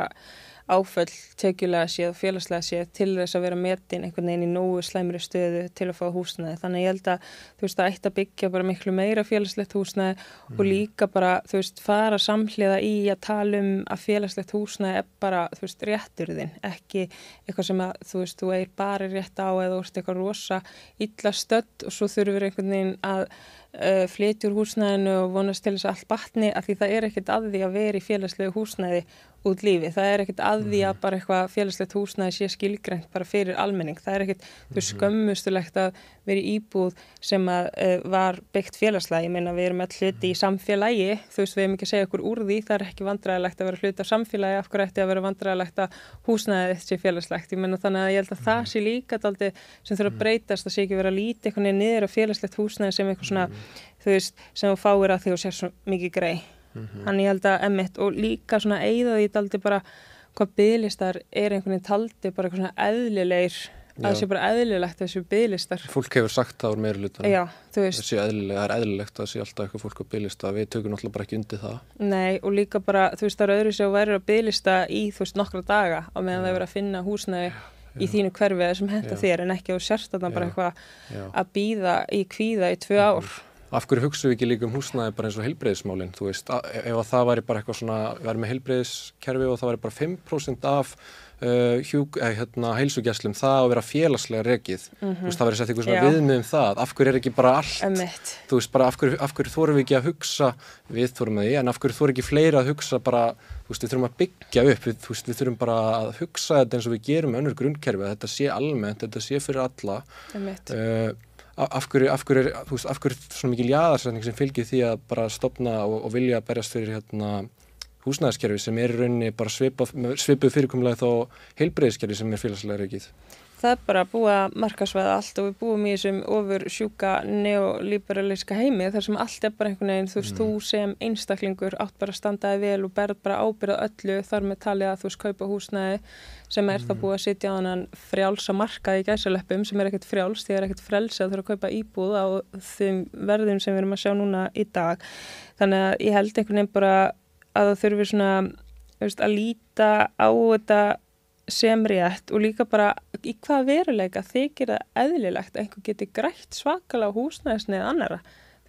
áföll tekjulega séð og félagslega séð til þess að vera metin einhvern veginn í nógu slæmri stöðu til að fá húsnæði. Þannig ég held að þú veist að eitt að byggja bara miklu meira félagslegt húsnæði mm. og líka bara þú veist fara samhliða í að tala um að félagslegt húsnæði er bara þú veist rétturðin, ekki eitthvað sem að þú veist þú er bara rétt á eða þú veist eitthvað rosa illa stödd og svo þurfur einhvern veginn að uh, flytjur húsnæðinu og vonast til þess að allt batni að því það er ekkert að því að vera í félagslegu húsnæði út lífi. Það er ekkert að því að mhm. bara eitthvað félagslegt húsnæði sé skilgreint bara fyrir almenning. Það er ekkert mm. skömmustulegt að vera íbúð sem að uh, var byggt félagslega. Ég meina við erum all hluti í mhm. samfélagi, þú veist við hefum ekki að segja okkur úr því, það er ekki vandræðilegt að vera hluti af samfélagi, af hverju ætti að vera vandræðilegt að húsnæði þetta sé félagslegt. Ég meina þannig að ég held að það mhm. sé líka daldi sem þurfa að breytast, það sé ekki vera lítið á mm -hmm. hann ég held að emitt og líka svona eigða því taldi bara hvað bygglistar er einhvern veginn taldi bara eitthvað svona eðlilegir að það sé bara eðlilegt þessu bygglistar Fólk hefur sagt það úr meira luta Já, þú veist. Það er eðlilegt að sé alltaf eitthvað fólk á bygglista við tökum náttúrulega bara ekki undir það. Nei og líka bara þú veist það eru öðru sem verður að bygglista í þú veist nokkra daga á meðan það verður að finna húsnæði í þínu hverfið sem henda þér en ekki á sérstæðan bara eitthvað að býða í kvíða í tvö ár af hverju hugsaðu ekki líka um húsnæði bara eins og heilbreyðismálinn, þú veist, ef að það væri bara eitthvað svona, verður með heilbreyðiskerfi og það væri bara 5% af uh, hjúk, eh, hérna, heilsugjæslum það að vera félagslega regið, mm -hmm. þú veist, það verður sett eitthvað svona viðmið um það, af hverju er ekki bara allt, Emmeit. þú veist, bara af hverju, af hverju þórum við ekki að hugsa, við þórum með því, en af hverju þórum ekki fleira að hugsa bara, þú veist, við þurfum að byggja upp, við, þú veist, við þurfum bara að hugsa þetta eins og við gerum önnur grunnkerfi, að þetta sé almennt, þetta sé fyrir alla, af hverju, af hverju, þú veist, af hverju svona mikil jáðarsetning sem fylgir því að bara stopna og, og vilja berjast fyrir hérna húsnæðiskerfi sem er í rauninni bara svipað, svipuð fyrirkomlega þá heilbreyðiskerfi sem er félagslega reikið. Það er bara að markasvæða allt og við búum í þessum ofur sjúka neoliberalíska heimi þar sem allt er bara einhvern veginn, þú veist, mm. þú sem einstaklingur átt bara að standaði vel og berð bara ábyrðað öllu þar með talið að þú veist kaupa húsnæði sem er mm. það búið að sitja á hann frjálsa markað í gæsaleppum sem er ekkert frjáls, því það er ekkert frelsa að þurfa að kaupa íbúð á þeim verðum sem við erum að sjá núna í dag. Þannig að ég held einhvern veginn bara að það þurfi svona veist, að líta á þetta sem rétt og líka bara í hvað veruleika þykir það eðlilegt að einhver geti grætt svakalega húsnæðisni eða annara.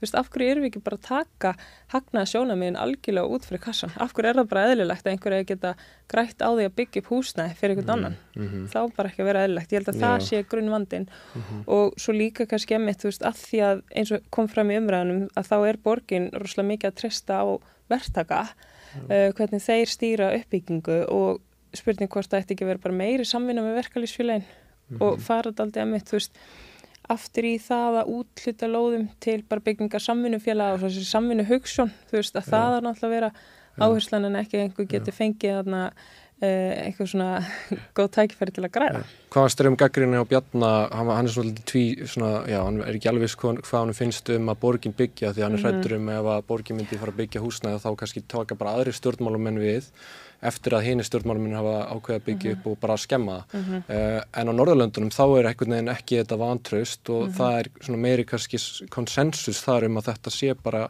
Þú veist, af hverju erum við ekki bara að taka hagnaða sjónamiðin algjörlega út fyrir kassan? Af hverju er það bara eðlilegt að einhverja geta grætt á því að byggja upp húsnæði fyrir einhvern annan? Mm -hmm. Þá bara ekki að vera eðlilegt. Ég held að Já. það sé grunnvandin mm -hmm. og svo líka kannski emitt, þú veist, að því að eins og kom fram í umræðanum að þá er borgin rosalega mikið að trista á verktaka uh, hvernig þeir stýra uppbyggingu og spurning hvort það ætti ekki að vera bara meiri samvinna með verkalýsfélagin mm -hmm. og fara þetta aldrei að mitt, þú veist aftur í það að útluta lóðum til bara byggingar samvinnufélag og þessi samvinnu hugssjón, þú veist að ja. það er náttúrulega að vera áherslan en ekki einhver geti fengið þarna Uh, eitthvað svona góð tækifæri til að græða. Hvað varst þér um gaggrinni á Bjarnar hann, hann er svona tví svona, já, hann er ekki alveg viss hvað, hvað hann finnst um að borgin byggja því hann er hrættur um ef að borgin myndi fara að byggja húsnæði þá kannski taka bara aðri stjórnmálumenn við eftir að hini stjórnmálumenn hafa ákveða að byggja upp og bara að skemma. Það uh, en á Norðurlöndunum þá er eitthvað nefn ekki þetta vantraust og það er svona meiri kannski konsensus þar um að þetta sé bara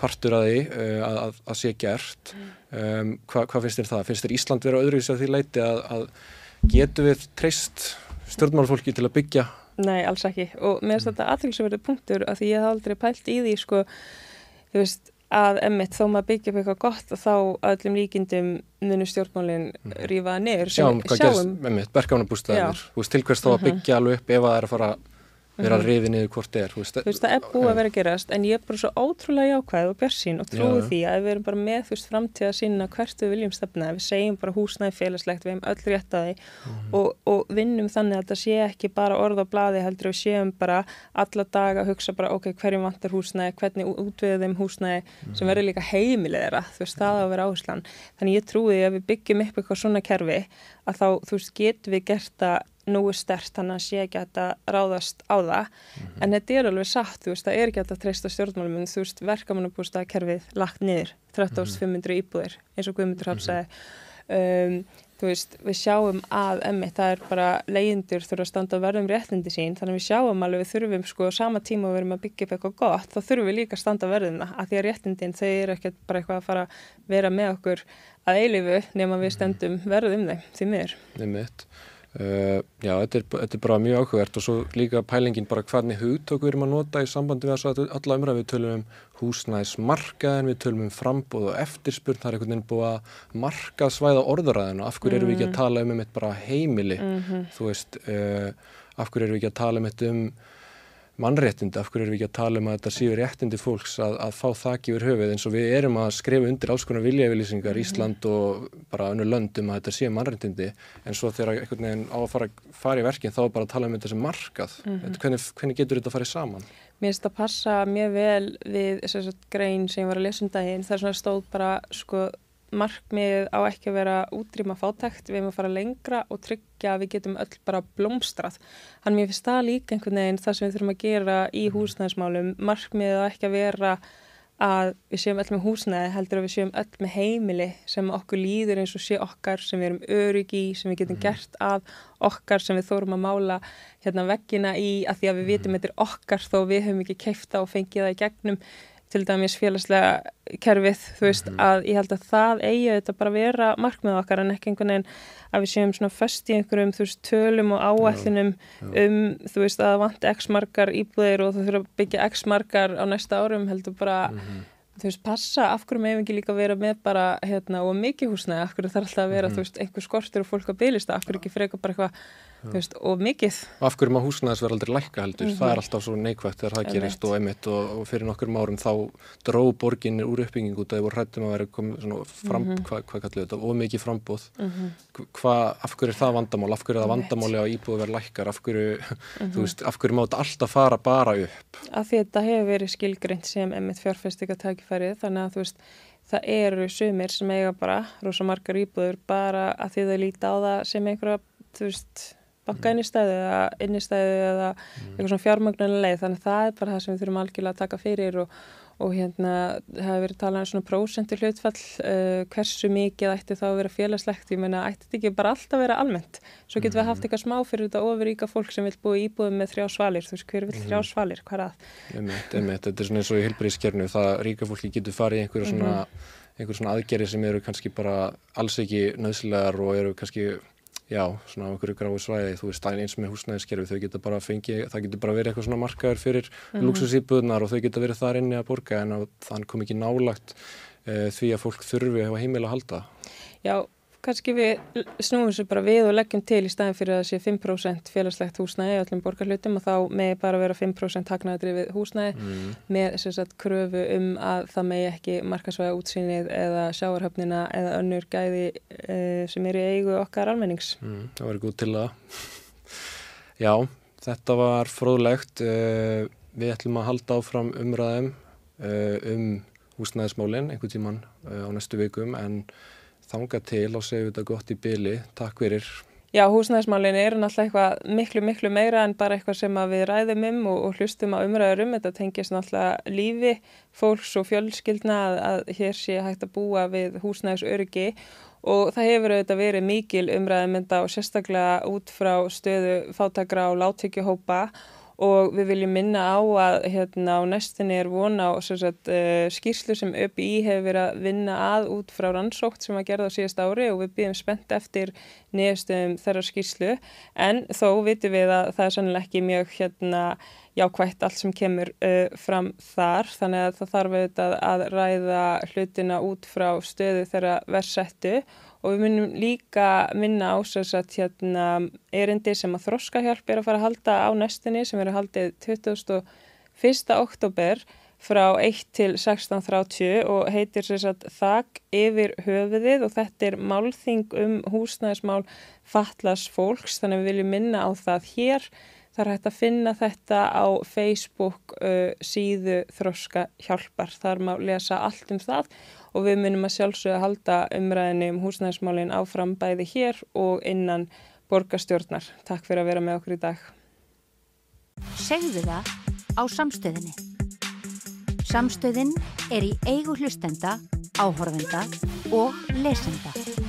partur að því uh, að, að sé gert. Um, hvað hva finnst þér það? Finnst þér Ísland vera öðruvísi að því leiti að, að getur við treyst stjórnmálfólki til að byggja? Nei, alls ekki. Og mér finnst þetta aðtilsverðu punktur að því ég haf aldrei pælt í því sko, þú veist að emmitt þó maður byggja upp eitthvað gott þá öllum líkindum munu stjórnmálinn mm. rífaða niður Sjáum hvað gerst, emmitt, bergánabústæðir til hvers þá að mhm. byggja alveg upp ef það er að fara að mhm. rifi niður hvort er þú veist, þú veist það er búið að vera að gerast en ég er bara svo ótrúlega jákvæð og björnsín og trúi því að við erum bara með þú veist framtíð að sína hvert við viljum stefna við segjum bara húsnæði félagslegt við hefum öll rétt að því mm. og, og vinnum þannig að það sé ekki bara orð á bladi heldur við séum bara alla dag að hugsa bara ok, hverjum vantar húsnæði hvernig útviðið þeim húsnæði mm. sem mhm. verður líka heimilegera þú veist það að vera áherslan þannig ég trúi að við byggjum upp eitthvað svona kerfi að þá þú veist getum við gert það er stert þannig að sé ekki að þetta ráðast á það mm -hmm. en þetta er alveg satt, þú veist, það er ekki að þetta treysta stjórnmálum en þú veist, verkamannabústaðkerfið lagt niður, 13.500 mm -hmm. íbúðir eins og Guðmundur hafsaði mm -hmm. um, þú veist, við sjáum að emmi, það er bara leyendur þurfa að standa að verðum réttindi sín, þannig við sjáum alveg við þurfum sko sama tíma að við erum að byggja upp eitthvað gott, þá þurfum við líka að standa verðina að því að réttindin, þau eru ekkert bara eitthvað að fara að vera með okkur að eilifu nema við stendum verðum þeim, því miður. Uh, já, þetta er, þetta er bara mjög áhugavert og svo líka pælingin bara hvernig hugtök við erum að nota í sambandi við þess að alla umræð við tölum um húsnæðismarkaðin, við tölum um frambóð og eftirspurn, það er einhvern veginn búið að markaðsvæða orðuræðinu, af hverju mm. erum við ekki að mm. tala um um eitt bara heimili, mm -hmm. þú veist, uh, af hverju erum við ekki að tala um eitt um mannréttindi, af hverju erum við ekki að tala um að þetta séu réttindi fólks að, að fá þakki yfir höfuð eins og við erum að skrifa undir alls konar viljafylýsingar mm -hmm. Ísland og bara önnu löndum að þetta séu mannréttindi en svo þegar einhvern veginn á að fara, fara í verkin þá bara að tala um þetta sem markað mm -hmm. hvernig, hvernig getur þetta að fara í saman? Mér finnst það að passa mjög vel við grein sem ég var að lesa um daginn þar sem það stóð bara sko markmið á ekki að vera útrýma fátækt, við erum að fara lengra og tryggja að við getum öll bara blómstrað. Þannig mér finnst það líka einhvern veginn það sem við þurfum að gera í mhm. húsnæðismálum, markmið á ekki að vera að við séum öll með húsnæði, heldur að við séum öll með heimili sem okkur líður eins og sé okkar, sem við erum öryggi, sem við getum mhm. gert af okkar, sem við þórum að mála hérna veggina í, að því að við vitum mhm. þetta er okkar þó við höfum ekki keifta og fengið það í gegnum til dæmis félagslega kerfið, þú veist, mm. að ég held að það eigi þetta bara vera markmið okkar en ekki einhvern veginn að við séum svona föst í einhverjum, þú veist, tölum og áætlinum um, þú veist, að vant x margar íbúðir og þú þurfa að byggja x margar á næsta árum, heldur bara mm -hmm. þú veist, passa, af hverju meðum ekki líka vera með bara, hérna, og mikið húsnæði af hverju þarf alltaf að vera, mm -hmm. þú veist, einhver skortur og fólk að bylista, af hverju ekki freka bara eitthvað veist, og mikið. Af hverju maður húsnaðis verður aldrei lækka heldur, Mhm. það er alltaf svo neikvægt þegar það Einmitt. gerist og emitt og, og fyrir nokkur árum þá dró borgin úr uppbygging út að þið voru hrættum að vera komið svona fram, Mhm. hvað, hvað kallir þetta, of mikið frambóð. Mhm. Hvað, af hverju er það vandamál, af hverju er það Einmitt. vandamáli að íbúið verður lækkar, af hverju, Mhm. þú veist, af hverju má þetta alltaf fara bara upp? Af því þetta hefur verið skilgreint sem emitt veist, það eru sumir sem eiga bara rosa margar íbúður bara að því þau líta á það sem einhverja, þú veist, banka innistæðu eða innistæðu eða eitthvað svona fjármögnuleið, þannig að það er bara það sem við þurfum algjörlega að taka fyrir og, og hérna hefur verið talað um svona prósentu hlutfall, uh, hversu mikið ætti þá að vera félagslegt, ég meina ætti þetta ekki bara alltaf að vera almennt, svo getum við haft eitthvað smá fyrir þetta ofuríka fólk sem vil búa íbúðum með þrjá svalir, þú veist, hver vil þrjá svalir, hvað er að? Þetta er svona eins og í getur einhver svona aðgerri sem eru kannski bara alls ekki nöðslegar og eru kannski já, svona á einhverju gráu svæði, þú veist, eins með húsnæðiskerfi, þau geta bara fengið, það getur bara verið eitthvað svona markaður fyrir mm -hmm. og þau geta verið þar inni að borga en að þann kom ekki nálagt uh, því að fólk þurfi að hafa heimil að halda. Já, kannski við snúum þessu bara við og leggjum til í staðin fyrir að það sé 5% félagslegt húsnæði í öllum borgarhlutum og þá með bara vera 5% hagnaðadrifið húsnæði Mm. með sem sagt kröfu um að það megi ekki markasvæða útsýnið eða sjáarhöfnina eða önnur gæði uh, sem eru í eigu okkar almennings. Mm, það var góð til það. Já, þetta var fróðlegt. Uh, við ætlum að halda áfram umræðum uh, um húsnæðismálinn einhvern tíman uh, á næstu vikum en þanga til og segjum þetta gott í byli. Takk fyrir. Já, húsnæðismálin eru náttúrulega eitthvað miklu, miklu meira en bara eitthvað sem við ræðum um og, og hlustum á umræður um. Þetta tengist náttúrulega lífi fólks og fjölskyldna að, að hér sé hægt að búa við húsnæðisöryggi og það hefur auðvitað verið mikil umræðumynda og sérstaklega út frá stöðu fátakra og láttökjuhópa og við viljum minna á að hérna á næstinni er vona á sagt, uh, skýrslu sem ÖPI hefur verið að vinna að út frá rannsókt sem að gerða á síðast ári og við býðum spennt eftir nýjastum þeirra skýrslu. En þó vitum við að það er sannlega ekki mjög hérna jákvægt allt sem kemur uh, fram þar. Þannig að það þarf auðvitað að ræða hlutina út frá stöðu þeirra versettu og við munum líka minna á þess að hérna, erindi sem að þroskahjálp er að fara að halda á næstinni sem er að haldið 21. oktober frá 1 til 16.30 og heitir að þak yfir höfuðið og þetta er málþing um húsnæðismál fatlas fólks þannig að við viljum minna á það hér. Það er hægt að finna þetta á Facebook uh, síðu þroska hjálpar. Þar má lesa allt um það og við munum að sjálfsögja halda umræðinni um húsnæðismálinn áfram bæði hér og innan borgarstjórnar. Takk fyrir að vera með okkur í dag. Segðu það á samstöðinni. Samstöðin er í eigu hlustenda, áhorfenda og lesenda.